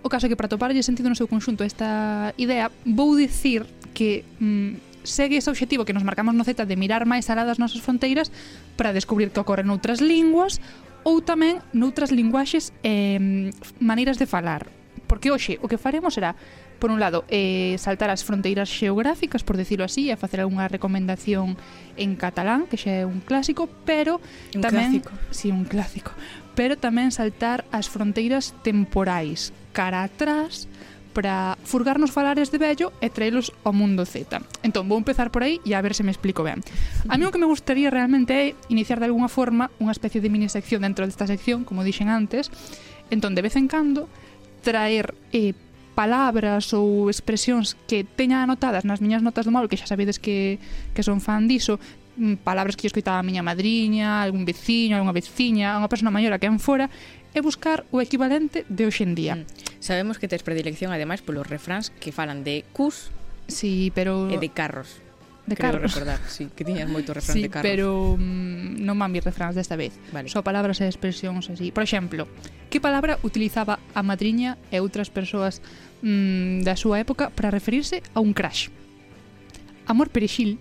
O caso é que para toparlle sentido no seu conxunto esta idea, vou dicir que mm, segue ese obxectivo que nos marcamos no Z de mirar máis alá das nosas fronteiras para descubrir que ocorre noutras linguas ou tamén noutras linguaxes e eh, maneiras de falar. Porque hoxe o que faremos será por un lado, eh, saltar as fronteiras xeográficas, por decirlo así, e facer algunha recomendación en catalán, que xa é un clásico, pero un tamén... Clásico. Sí, un clásico. Pero tamén saltar as fronteiras temporais, cara atrás, para furgarnos falares de vello e traelos ao mundo Z. Entón, vou empezar por aí e a ver se me explico ben. A mí o que me gustaría realmente é iniciar de alguna forma unha especie de mini sección dentro desta sección, como dixen antes, entón, de vez en cando, traer eh, palabras ou expresións que teña anotadas nas miñas notas do móvil, que xa sabedes que, que son fan diso, mm, palabras que eu escoitaba a miña madriña, algún veciño, algunha veciña, unha persona maior a que en fora, e buscar o equivalente de hoxe en día. Mm. Sabemos que tes predilección, ademais, polos refráns que falan de cus sí, pero... e de carros. De Creo carros. recordar, sí, que tiñas moito refrán sí, de carros. pero mm, non van mis refráns desta vez. Vale. Só palabras e expresións así. Por exemplo, que palabra utilizaba a madriña e outras persoas mm, da súa época para referirse a un crash. Amor perexil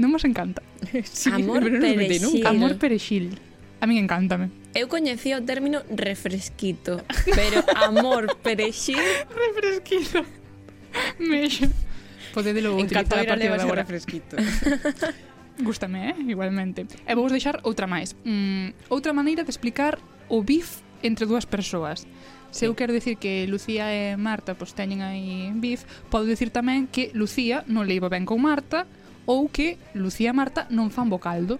non nos encanta. *laughs* sí, Amor perexil. Amor perexil. A min encántame. Eu coñecía o término refresquito, pero amor perexil... *laughs* refresquito. *laughs* Mexo. Podedelo utilizar a partir de agora. refresquito. Gústame, eh? igualmente. E vou deixar outra máis. Mm, outra maneira de explicar o bif entre dúas persoas. Se eu quero dicir que Lucía e Marta pois teñen aí bif, podo dicir tamén que Lucía non leiva ben con Marta ou que Lucía e Marta non fan bocaldo.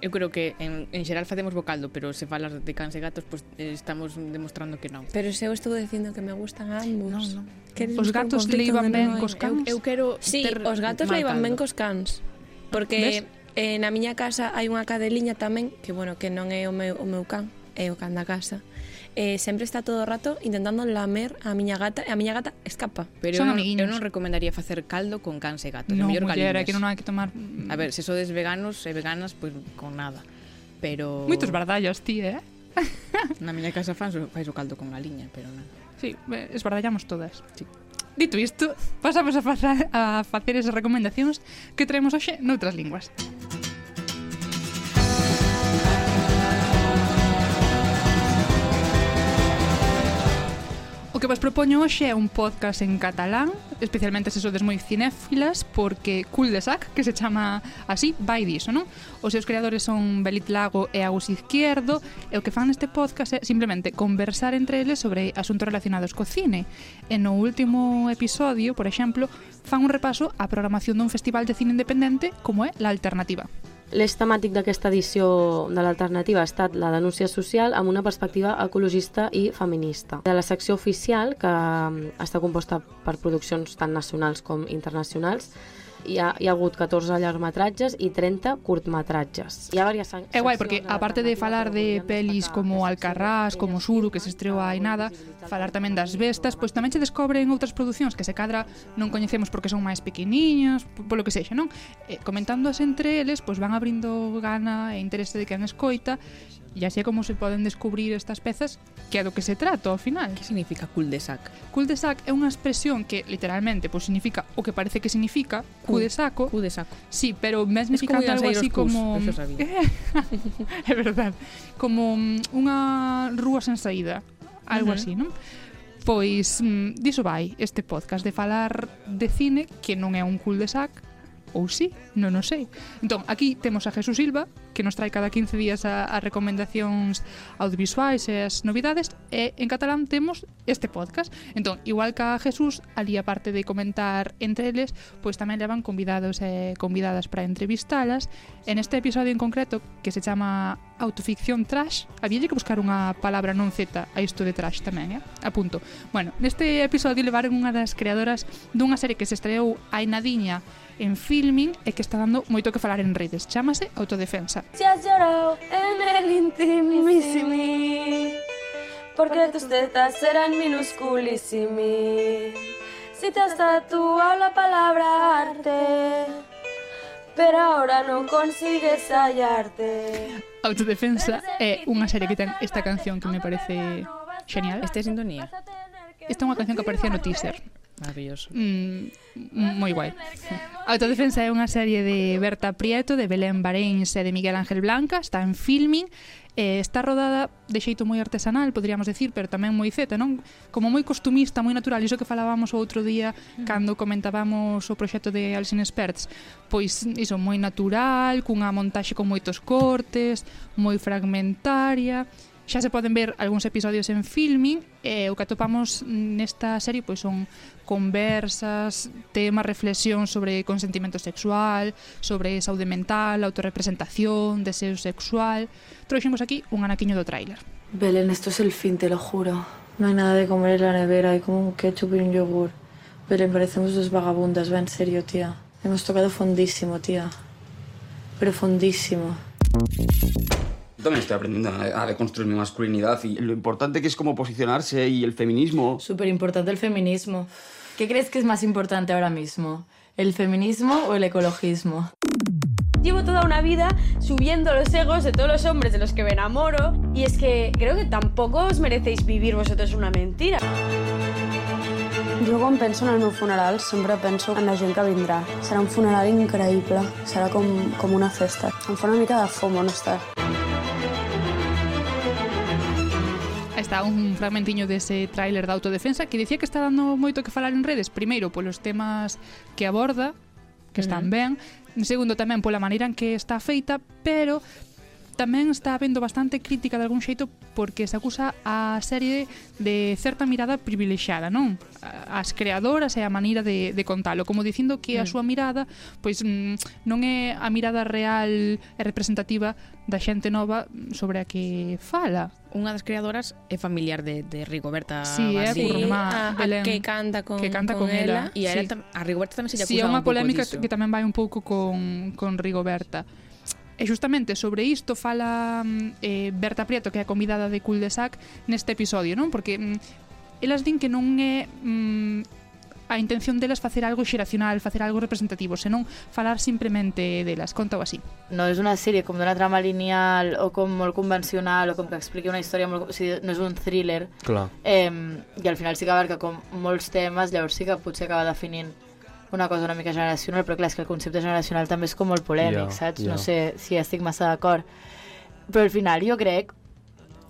Eu creo que en, en xeral facemos bocaldo, pero se falas de cans e gatos, pois eh, estamos demostrando que non. Pero se eu estou dicindo que me gustan ambos. Non, non. Os gatos leivan ben cos cans? Eu, eu quero sí, os gatos leivan ben cos cans. Porque eh, na miña casa hai unha cadeliña tamén, que bueno, que non é o meu, o meu can, é o can da casa eh, sempre está todo o rato intentando lamer a miña gata e a miña gata escapa. Pero Son eu, non, eu non recomendaría facer caldo con cans e gatos. No, mellor muller, que non hai que tomar... Mm. A ver, se sodes veganos e veganas, pois pues, con nada. Pero... Moitos bardallos, ti, eh? *laughs* Na miña casa fans fais o caldo con galiña, pero nada. Sí, esbardallamos todas. Sí. Dito isto, pasamos a, facer a facer esas recomendacións que traemos hoxe noutras linguas. Música que vos propoño hoxe é un podcast en catalán, especialmente se sodes moi cinéfilas, porque Cul de Sac, que se chama así, vai diso, non? Os seus creadores son Belit Lago e Agus Izquierdo, e o que fan neste podcast é simplemente conversar entre eles sobre asuntos relacionados co cine. E no último episodio, por exemplo, fan un repaso á programación dun festival de cine independente como é La Alternativa. L'eix temàtic d'aquesta edició de l'alternativa ha estat la denúncia social amb una perspectiva ecologista i feminista. De la secció oficial, que mm, està composta per produccions tant nacionals com internacionals, hi ha, hi ha hagut 14 llargmetratges y 30 curtmetratges. Hi ha varias É guai, porque aparte de falar de pelis como Alcarrás, como Suru, que se estreou hai nada, falar tamén das bestas, pois tamén se descobren outras producións que se cadra non coñecemos porque son máis pequeniñas, polo que sexa, non? Eh, e, comentándose entre eles, pois van abrindo gana e interese de quen escoita e así é como se poden descubrir estas pezas que é do que se trata ao final. Que significa cul-de-sac? Cul-de-sac é unha expresión que literalmente pois, significa o que parece que significa cu de saco. Cu de saco. Sí, pero mesmo que algo así cus, como... Eso sabía. *laughs* é verdad. Como mm, unha rúa sen saída. Algo uh -huh. así, non? Pois, mm, diso vai este podcast de falar de cine que non é un cul de sac, ou sí, non o sei. Entón, aquí temos a Jesús Silva, que nos trae cada 15 días a, a recomendacións audiovisuais e as novidades, e en catalán temos este podcast. Entón, igual que a Jesús, ali aparte de comentar entre eles, pois tamén levan convidados e convidadas para entrevistalas. En este episodio en concreto, que se chama Autoficción Trash, había que buscar unha palabra non Z a isto de trash tamén, eh? A punto. Bueno, neste episodio levaron unha das creadoras dunha serie que se estreou hai nadiña en filming e que está dando moito que falar en redes. Chámase Autodefensa. Se has llorado en el intimísimi Porque tus tetas eran minusculísimi Si te has tatuado la palabra arte Pero ahora non consigues hallarte Autodefensa é unha serie que ten esta canción que me parece genial. Esta é sintonía. Esta é unha canción que aparecía no teaser. Maravilloso. Mm, moi guai. Autodefensa é unha serie de Berta Prieto, de Belén Baréns e de Miguel Ángel Blanca, está en filming, eh, está rodada de xeito moi artesanal, podríamos decir, pero tamén moi zeta, non? Como moi costumista, moi natural, iso que falábamos o outro día mm. cando comentábamos o proxecto de Alcine Experts, pois iso moi natural, cunha montaxe con moitos cortes, moi fragmentaria, Xa se poden ver algúns episodios en filming e o que atopamos nesta serie pois son conversas, temas, reflexión sobre consentimento sexual, sobre saúde mental, autorrepresentación, deseo sexual... Trouxemos aquí un anaquiño do tráiler. Belén, esto es el fin, te lo juro. No hay nada de comer en la nevera, hay como un ketchup y un yogur. Belén, parecemos dos vagabundas, va en serio, tía. Hemos tocado fondísimo, tía. Pero fondísimo. También estoy aprendiendo a, deconstruir mi masculinidad y lo importante que es cómo posicionarse y el feminismo. Súper importante el feminismo. ¿Qué crees que es más importante ahora mismo? ¿El feminismo o el ecologismo? Llevo toda una vida subiendo los egos de todos los hombres de los que me enamoro y es que creo que tampoco os merecéis vivir vosotros una mentira. Jo quan penso en el meu funeral sempre penso en la gent que vindrà. Serà un funeral increïble, serà com, com una festa. Em fa una mica de fomo no estar. está un fragmentiño dese tráiler da autodefensa que dicía que está dando moito que falar en redes, primeiro polos temas que aborda, que están ben, segundo tamén pola maneira en que está feita, pero Tamén está habendo bastante crítica de algún xeito porque se acusa a serie de certa mirada privilexiada, non? As creadoras e a maneira de, de contalo, como dicindo que a mm. súa mirada pois mm, non é a mirada real e representativa da xente nova sobre a que fala. Unha das creadoras é familiar de, de Rigoberta sí, é currumá, a, Belén, a que canta con, que canta con, con ela. ela. E a, sí. Ela, a Rigoberta tamén se lle acusa sí, é unha un polémica que tamén vai un pouco con, con Rigoberta. E justamente sobre isto fala mm, eh, Berta Prieto, que é a convidada de Cul de Sac, neste episodio, non? Porque mm, elas din que non é mm, a intención delas facer algo xeracional, facer algo representativo, senón falar simplemente delas. Conta así. No és una sèrie com d'una trama lineal o com molt convencional o com que expliqui una història molt... O sigui, no és un thriller. Clar. Eh, I al final sí que abarca com molts temes, llavors sí que potser acaba definint una cosa una mica generacional, però clar, és que el concepte generacional també és com molt polèmic, Ja, saps? ja. No sé si estic massa d'acord. Però al final jo crec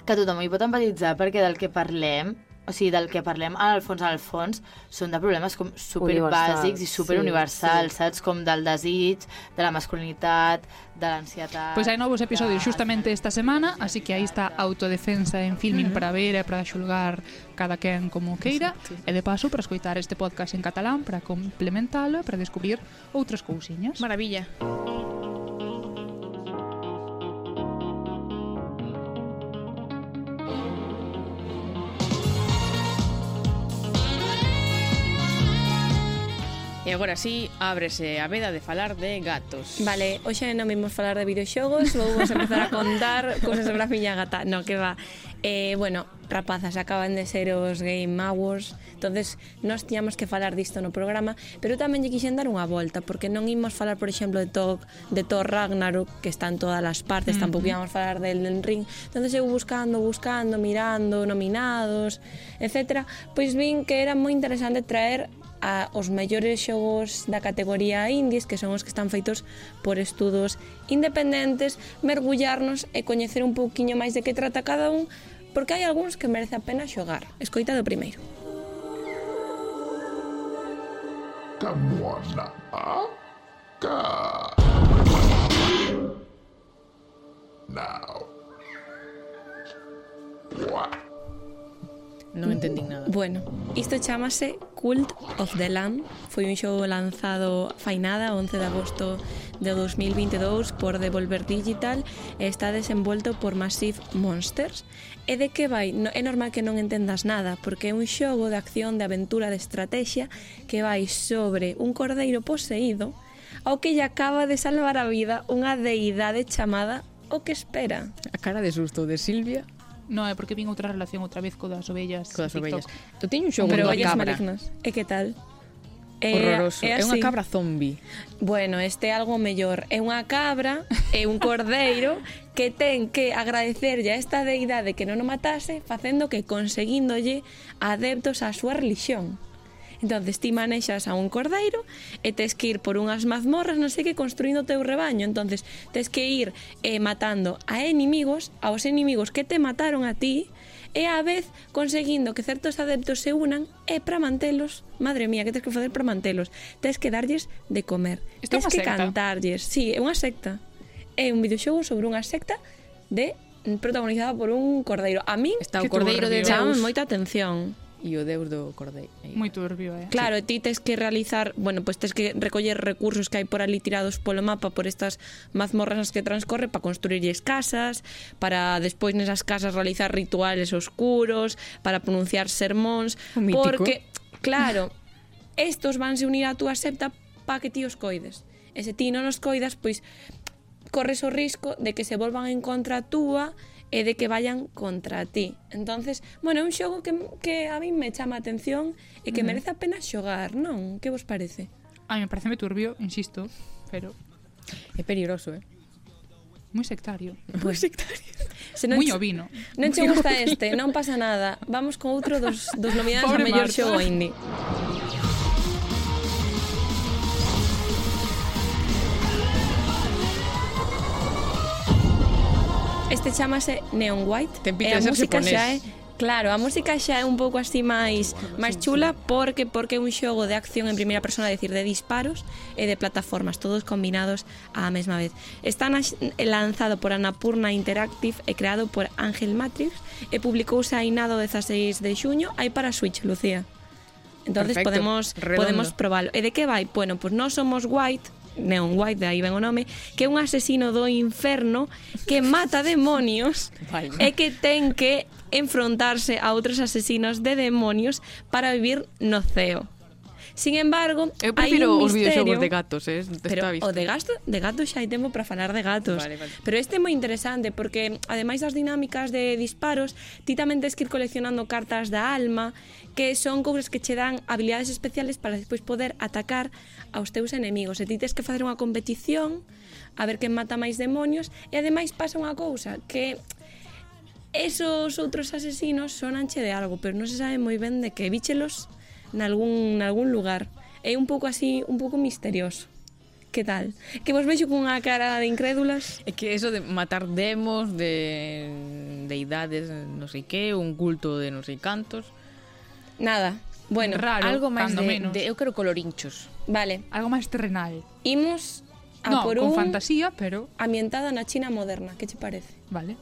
que tothom hi pot empatitzar perquè del que parlem o sigui, del que parlem el fons, el fons, són de problemes com super bàsics i super universals, sí. saps? Com del desig, de la masculinitat, de l'ansietat... Pois hai novos episodios xustamente esta semana, así que aí está autodefensa en filming para ver e para xulgar cada quen como queira, e de paso para escoitar este podcast en catalán para complementalo e para descubrir outras cousiñas. Maravilla. E agora sí, ábrese a veda de falar de gatos. Vale, hoxe non vimos falar de videoxogos, vou vos empezar a contar *laughs* cousas sobre a miña gata. No, que va. Eh, bueno, rapazas, acaban de ser os Game Awards, entonces nós tiñamos que falar disto no programa, pero tamén lle quixen dar unha volta, porque non imos falar, por exemplo, de Thor, de Thor Ragnarok, que está en todas as partes, mm -hmm. tampouco íamos falar del Elden Ring, entonces eu buscando, buscando, mirando, nominados, etc. Pois vin que era moi interesante traer a, os mellores xogos da categoría indies, que son os que están feitos por estudos independentes, mergullarnos e coñecer un pouquiño máis de que trata cada un, porque hai algúns que merece a pena xogar. Escoita do primeiro. Camuana Ka. Now. What? Non entendín nada. Bueno, isto chamase Cult of the Lamb. Foi un xogo lanzado fai nada, 11 de agosto de 2022 por Devolver Digital e está desenvolto por Massive Monsters. E de que vai? No, é normal que non entendas nada, porque é un xogo de acción, de aventura, de estrategia que vai sobre un cordeiro poseído ao que lle acaba de salvar a vida unha deidade chamada o que espera. A cara de susto de Silvia No, é porque vin outra relación outra vez co das ovellas. Co das ovellas. Tu teño un xogo Pero unha cabra. malignas. E que tal? É, Horroroso. É, é unha cabra zombi. Bueno, este é algo mellor. É unha cabra, é un cordeiro que ten que agradecerlle a esta deidade que non o matase facendo que conseguíndolle adeptos á súa religión entonces ti manexas a un cordeiro e tes que ir por unhas mazmorras, non sei que, construindo o teu rebaño. entonces tes que ir eh, matando a enemigos, aos enemigos que te mataron a ti, e á vez conseguindo que certos adeptos se unan e para mantelos, madre mía, que tens que facer para mantelos? Tes que darlles de comer, Isto tes que secta. cantarlles. Sí, é unha secta. É un videoxogo sobre unha secta de protagonizada por un cordeiro. A min Está o cordeiro de Deus. moita atención e o Deus do Cordeiro. Moi turbio, eh? Claro, ti tes que realizar, bueno, pois pues tes que recoller recursos que hai por ali tirados polo mapa por estas mazmorras que transcorre para construirlles casas, para despois nesas casas realizar rituales oscuros, para pronunciar sermóns, porque claro, estos vanse unir á túa septa para que ti os coides. E se ti non os coidas, pois corres o risco de que se volvan en contra túa, e de que vayan contra ti. Entonces, bueno, é un xogo que, que a min me chama a atención e que uh -huh. merece a pena xogar, non? Que vos parece? A me parece me turbio, insisto, pero... É peligroso, eh? Moi sectario. *laughs* Moi sectario. Se non Moi ovino. Non che gusta este, non pasa nada. Vamos con outro dos, dos *laughs* nominados a mellor xogo indie. Este chamase Neon White. Ten pinta e a de ser música xa é Claro, a música xa é un pouco así máis máis chula porque porque é un xogo de acción en primeira persona, decir, de disparos e de plataformas, todos combinados á mesma vez. Está lanzado por Anapurna Interactive e creado por Ángel Matrix e publicouse ainado 16 de xuño, hai para Switch, Lucía. Entonces Perfecto, podemos redondo. podemos probalo. E de que vai? Bueno, pois pues non somos White, Neon White, de aí ven o nome, que é un asesino do inferno que mata demonios vale. e que ten que enfrontarse a outros asesinos de demonios para vivir no ceo. Sin embargo, Eu prefiro os misterio, videoxogos de gatos, eh? Pero o de gasto, de gatos xa hai tempo para falar de gatos. Vale, vale. Pero este é moi interesante porque ademais das dinámicas de disparos, ti tamén tes que ir coleccionando cartas da alma, que son cousas que che dan habilidades especiales para despois poder atacar aos teus enemigos. E ti tes que facer unha competición a ver quen mata máis demonios e ademais pasa unha cousa que esos outros asesinos sonanche de algo, pero non se sabe moi ben de que bichelos nalgún, nalgún lugar. É un pouco así, un pouco misterioso. Que tal? Que vos vexo cunha cara de incrédulas? É que eso de matar demos de deidades, non sei que, un culto de non sei cantos. Nada. Bueno, Raro, algo máis de, menos. de, eu quero colorinchos. Vale. Algo máis terrenal. Imos a no, por un... con fantasía, pero... Ambientada na China moderna, que che parece? Vale.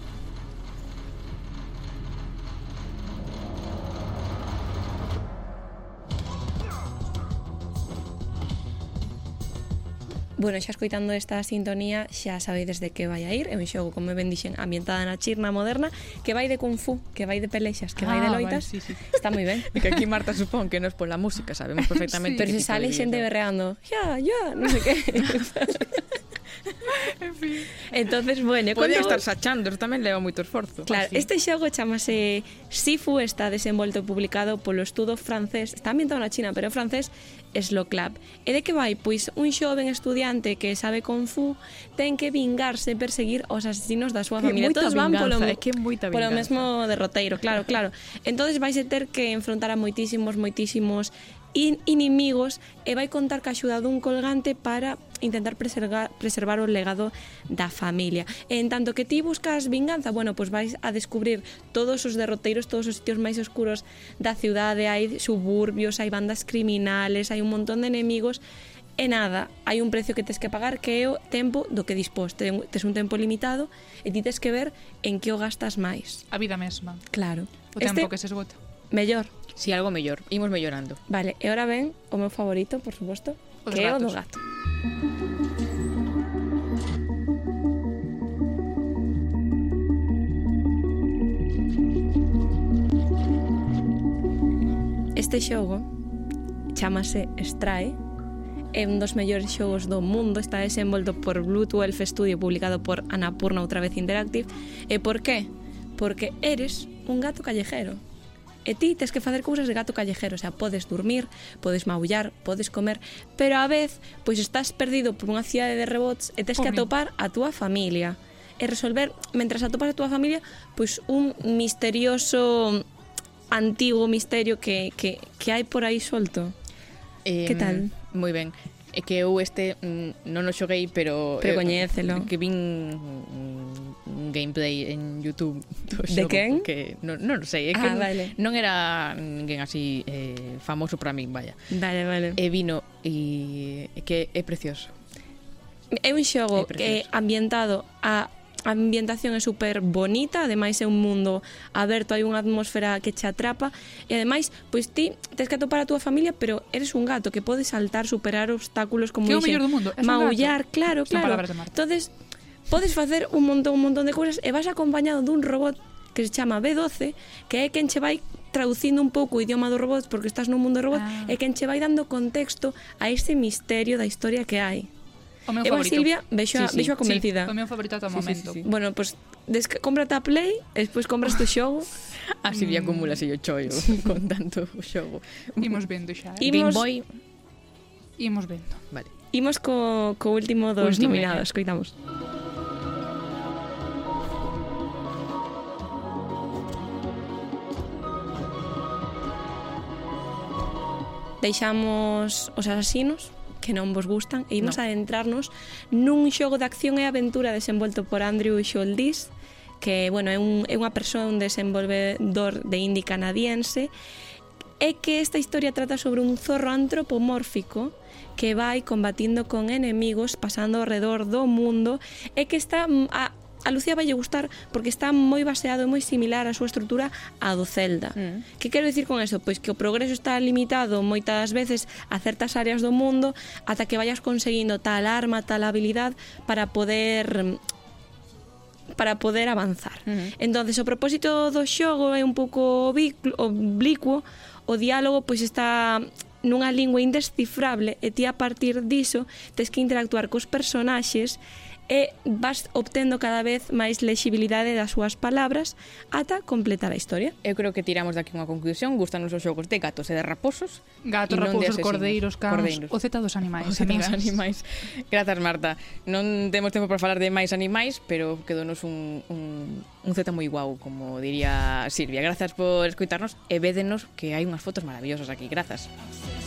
Bueno, xa escoitando esta sintonía xa sabedes de que vai a ir É un xogo, como ben dixen, ambientada na chirna moderna Que vai de kung fu, que vai de pelexas, que ah, vai de ah, loitas vale, sí, sí. Está moi ben *laughs* E que aquí Marta supón que non é pola música sabemos perfectamente sí. Pero se sale xente berreando Ya, ya, non sei que *laughs* en fin. Entonces, bueno, Podía estar sachando, tamén leva moito esforzo. Claro, así. este xogo chamase Sifu, está desenvolto e publicado polo estudo francés, está ambientado na China, pero é francés, Slow Club. E de que vai? Pois un xoven estudiante que sabe Kung Fu ten que vingarse e perseguir os asesinos da súa familia. Todos van polo, é que moita vinganza. polo mesmo derroteiro, claro, claro. entonces vais a ter que enfrontar a moitísimos, moitísimos in inimigos e vai contar ca axuda dun colgante para intentar preservar, preservar o legado da familia. E en tanto que ti buscas vinganza, bueno, pois vais a descubrir todos os derroteiros, todos os sitios máis oscuros da cidade, hai suburbios, hai bandas criminales, hai un montón de enemigos e nada, hai un precio que tes que pagar que é o tempo do que dispós. Tes un tempo limitado e ti tes que ver en que o gastas máis. A vida mesma. Claro. O tempo este, que se esgota. Mellor? Si, sí, algo mellor. Imos mellorando. Vale, e ora ven o meu favorito, por suposto, Os que é o do gato. Este xogo chamase Strae é un dos mellores xogos do mundo, está desenvolto por Bluetooth Studio publicado por Anapurna outra vez Interactive. E por qué? Porque eres un gato callejero. E ti tes que facer cousas de gato callejero, o sea, podes dormir, podes maullar, podes comer, pero á vez, pois estás perdido por unha cidade de rebots e tes que atopar a túa familia e resolver, mentras atopas a túa familia, pois un misterioso antigo misterio que, que, que hai por aí solto. Eh, que tal? Moi ben é que eu este mm, non o xoguei, pero eh, Pero coñécelo. Que vin un gameplay en YouTube *laughs* do xogo, De quen? Que non, non sei, é ah, que ah, non, vale. non era ninguén así eh, famoso para min, vaya. Vale, vale. E vino e é que é precioso. É un xogo é eh, ambientado a a ambientación é super bonita, ademais é un mundo aberto, hai unha atmosfera que che atrapa e ademais, pois ti tes que atopar a túa familia, pero eres un gato que pode saltar, superar obstáculos como que dixen, do mundo? maullar, claro, claro. Entonces, podes facer un montón, un montón de cousas e vas acompañado dun robot que se chama B12, que é quen che vai traducindo un pouco o idioma dos robots porque estás nun mundo de robots ah. e quen che vai dando contexto a ese misterio da historia que hai. O meu eh, Eva favorito. Silvia vexo sí, sí, vexo a convencida. Sí, o meu favorito ata o sí, momento. Sí, sí, sí. Bueno, pois pues, cómprate a Play, despois compras tu xogo. *laughs* a Silvia mm. acumula o choio *laughs* con tanto xogo. Imos vendo xa. Eh? Imos... Boy. Imos vendo. Vale. Imos co, co último dos último nominados, eh? coitamos. Deixamos os asasinos que non vos gustan e imos no. adentrarnos nun xogo de acción e aventura desenvolto por Andrew Scholdis que bueno, é, un, é unha persoa un desenvolvedor de indie canadiense é que esta historia trata sobre un zorro antropomórfico que vai combatindo con enemigos pasando ao redor do mundo e que está mm, a, a Lucía vai gustar porque está moi baseado e moi similar a súa estrutura a do Zelda. Mm. Que quero dicir con eso? Pois que o progreso está limitado moitas veces a certas áreas do mundo ata que vayas conseguindo tal arma, tal habilidad para poder para poder avanzar. Uh -huh. Entonces, o propósito do xogo é un pouco oblicuo, o diálogo pois está nunha lingua indescifrable e ti a partir diso tes que interactuar cos personaxes e vas obtendo cada vez máis lexibilidade das súas palabras ata completar a historia. Eu creo que tiramos daqui unha conclusión, gustanos os xogos de gatos e de raposos. Gatos, raposos, cordeiros, cans, cordeiros. o zeta dos animais. O zeta dos animais. Grazas, Marta. Non temos tempo para falar de máis animais, pero quedonos un, un, un zeta moi guau, como diría Silvia. Grazas por escuitarnos e védenos que hai unhas fotos maravillosas aquí. Grazas. Grazas.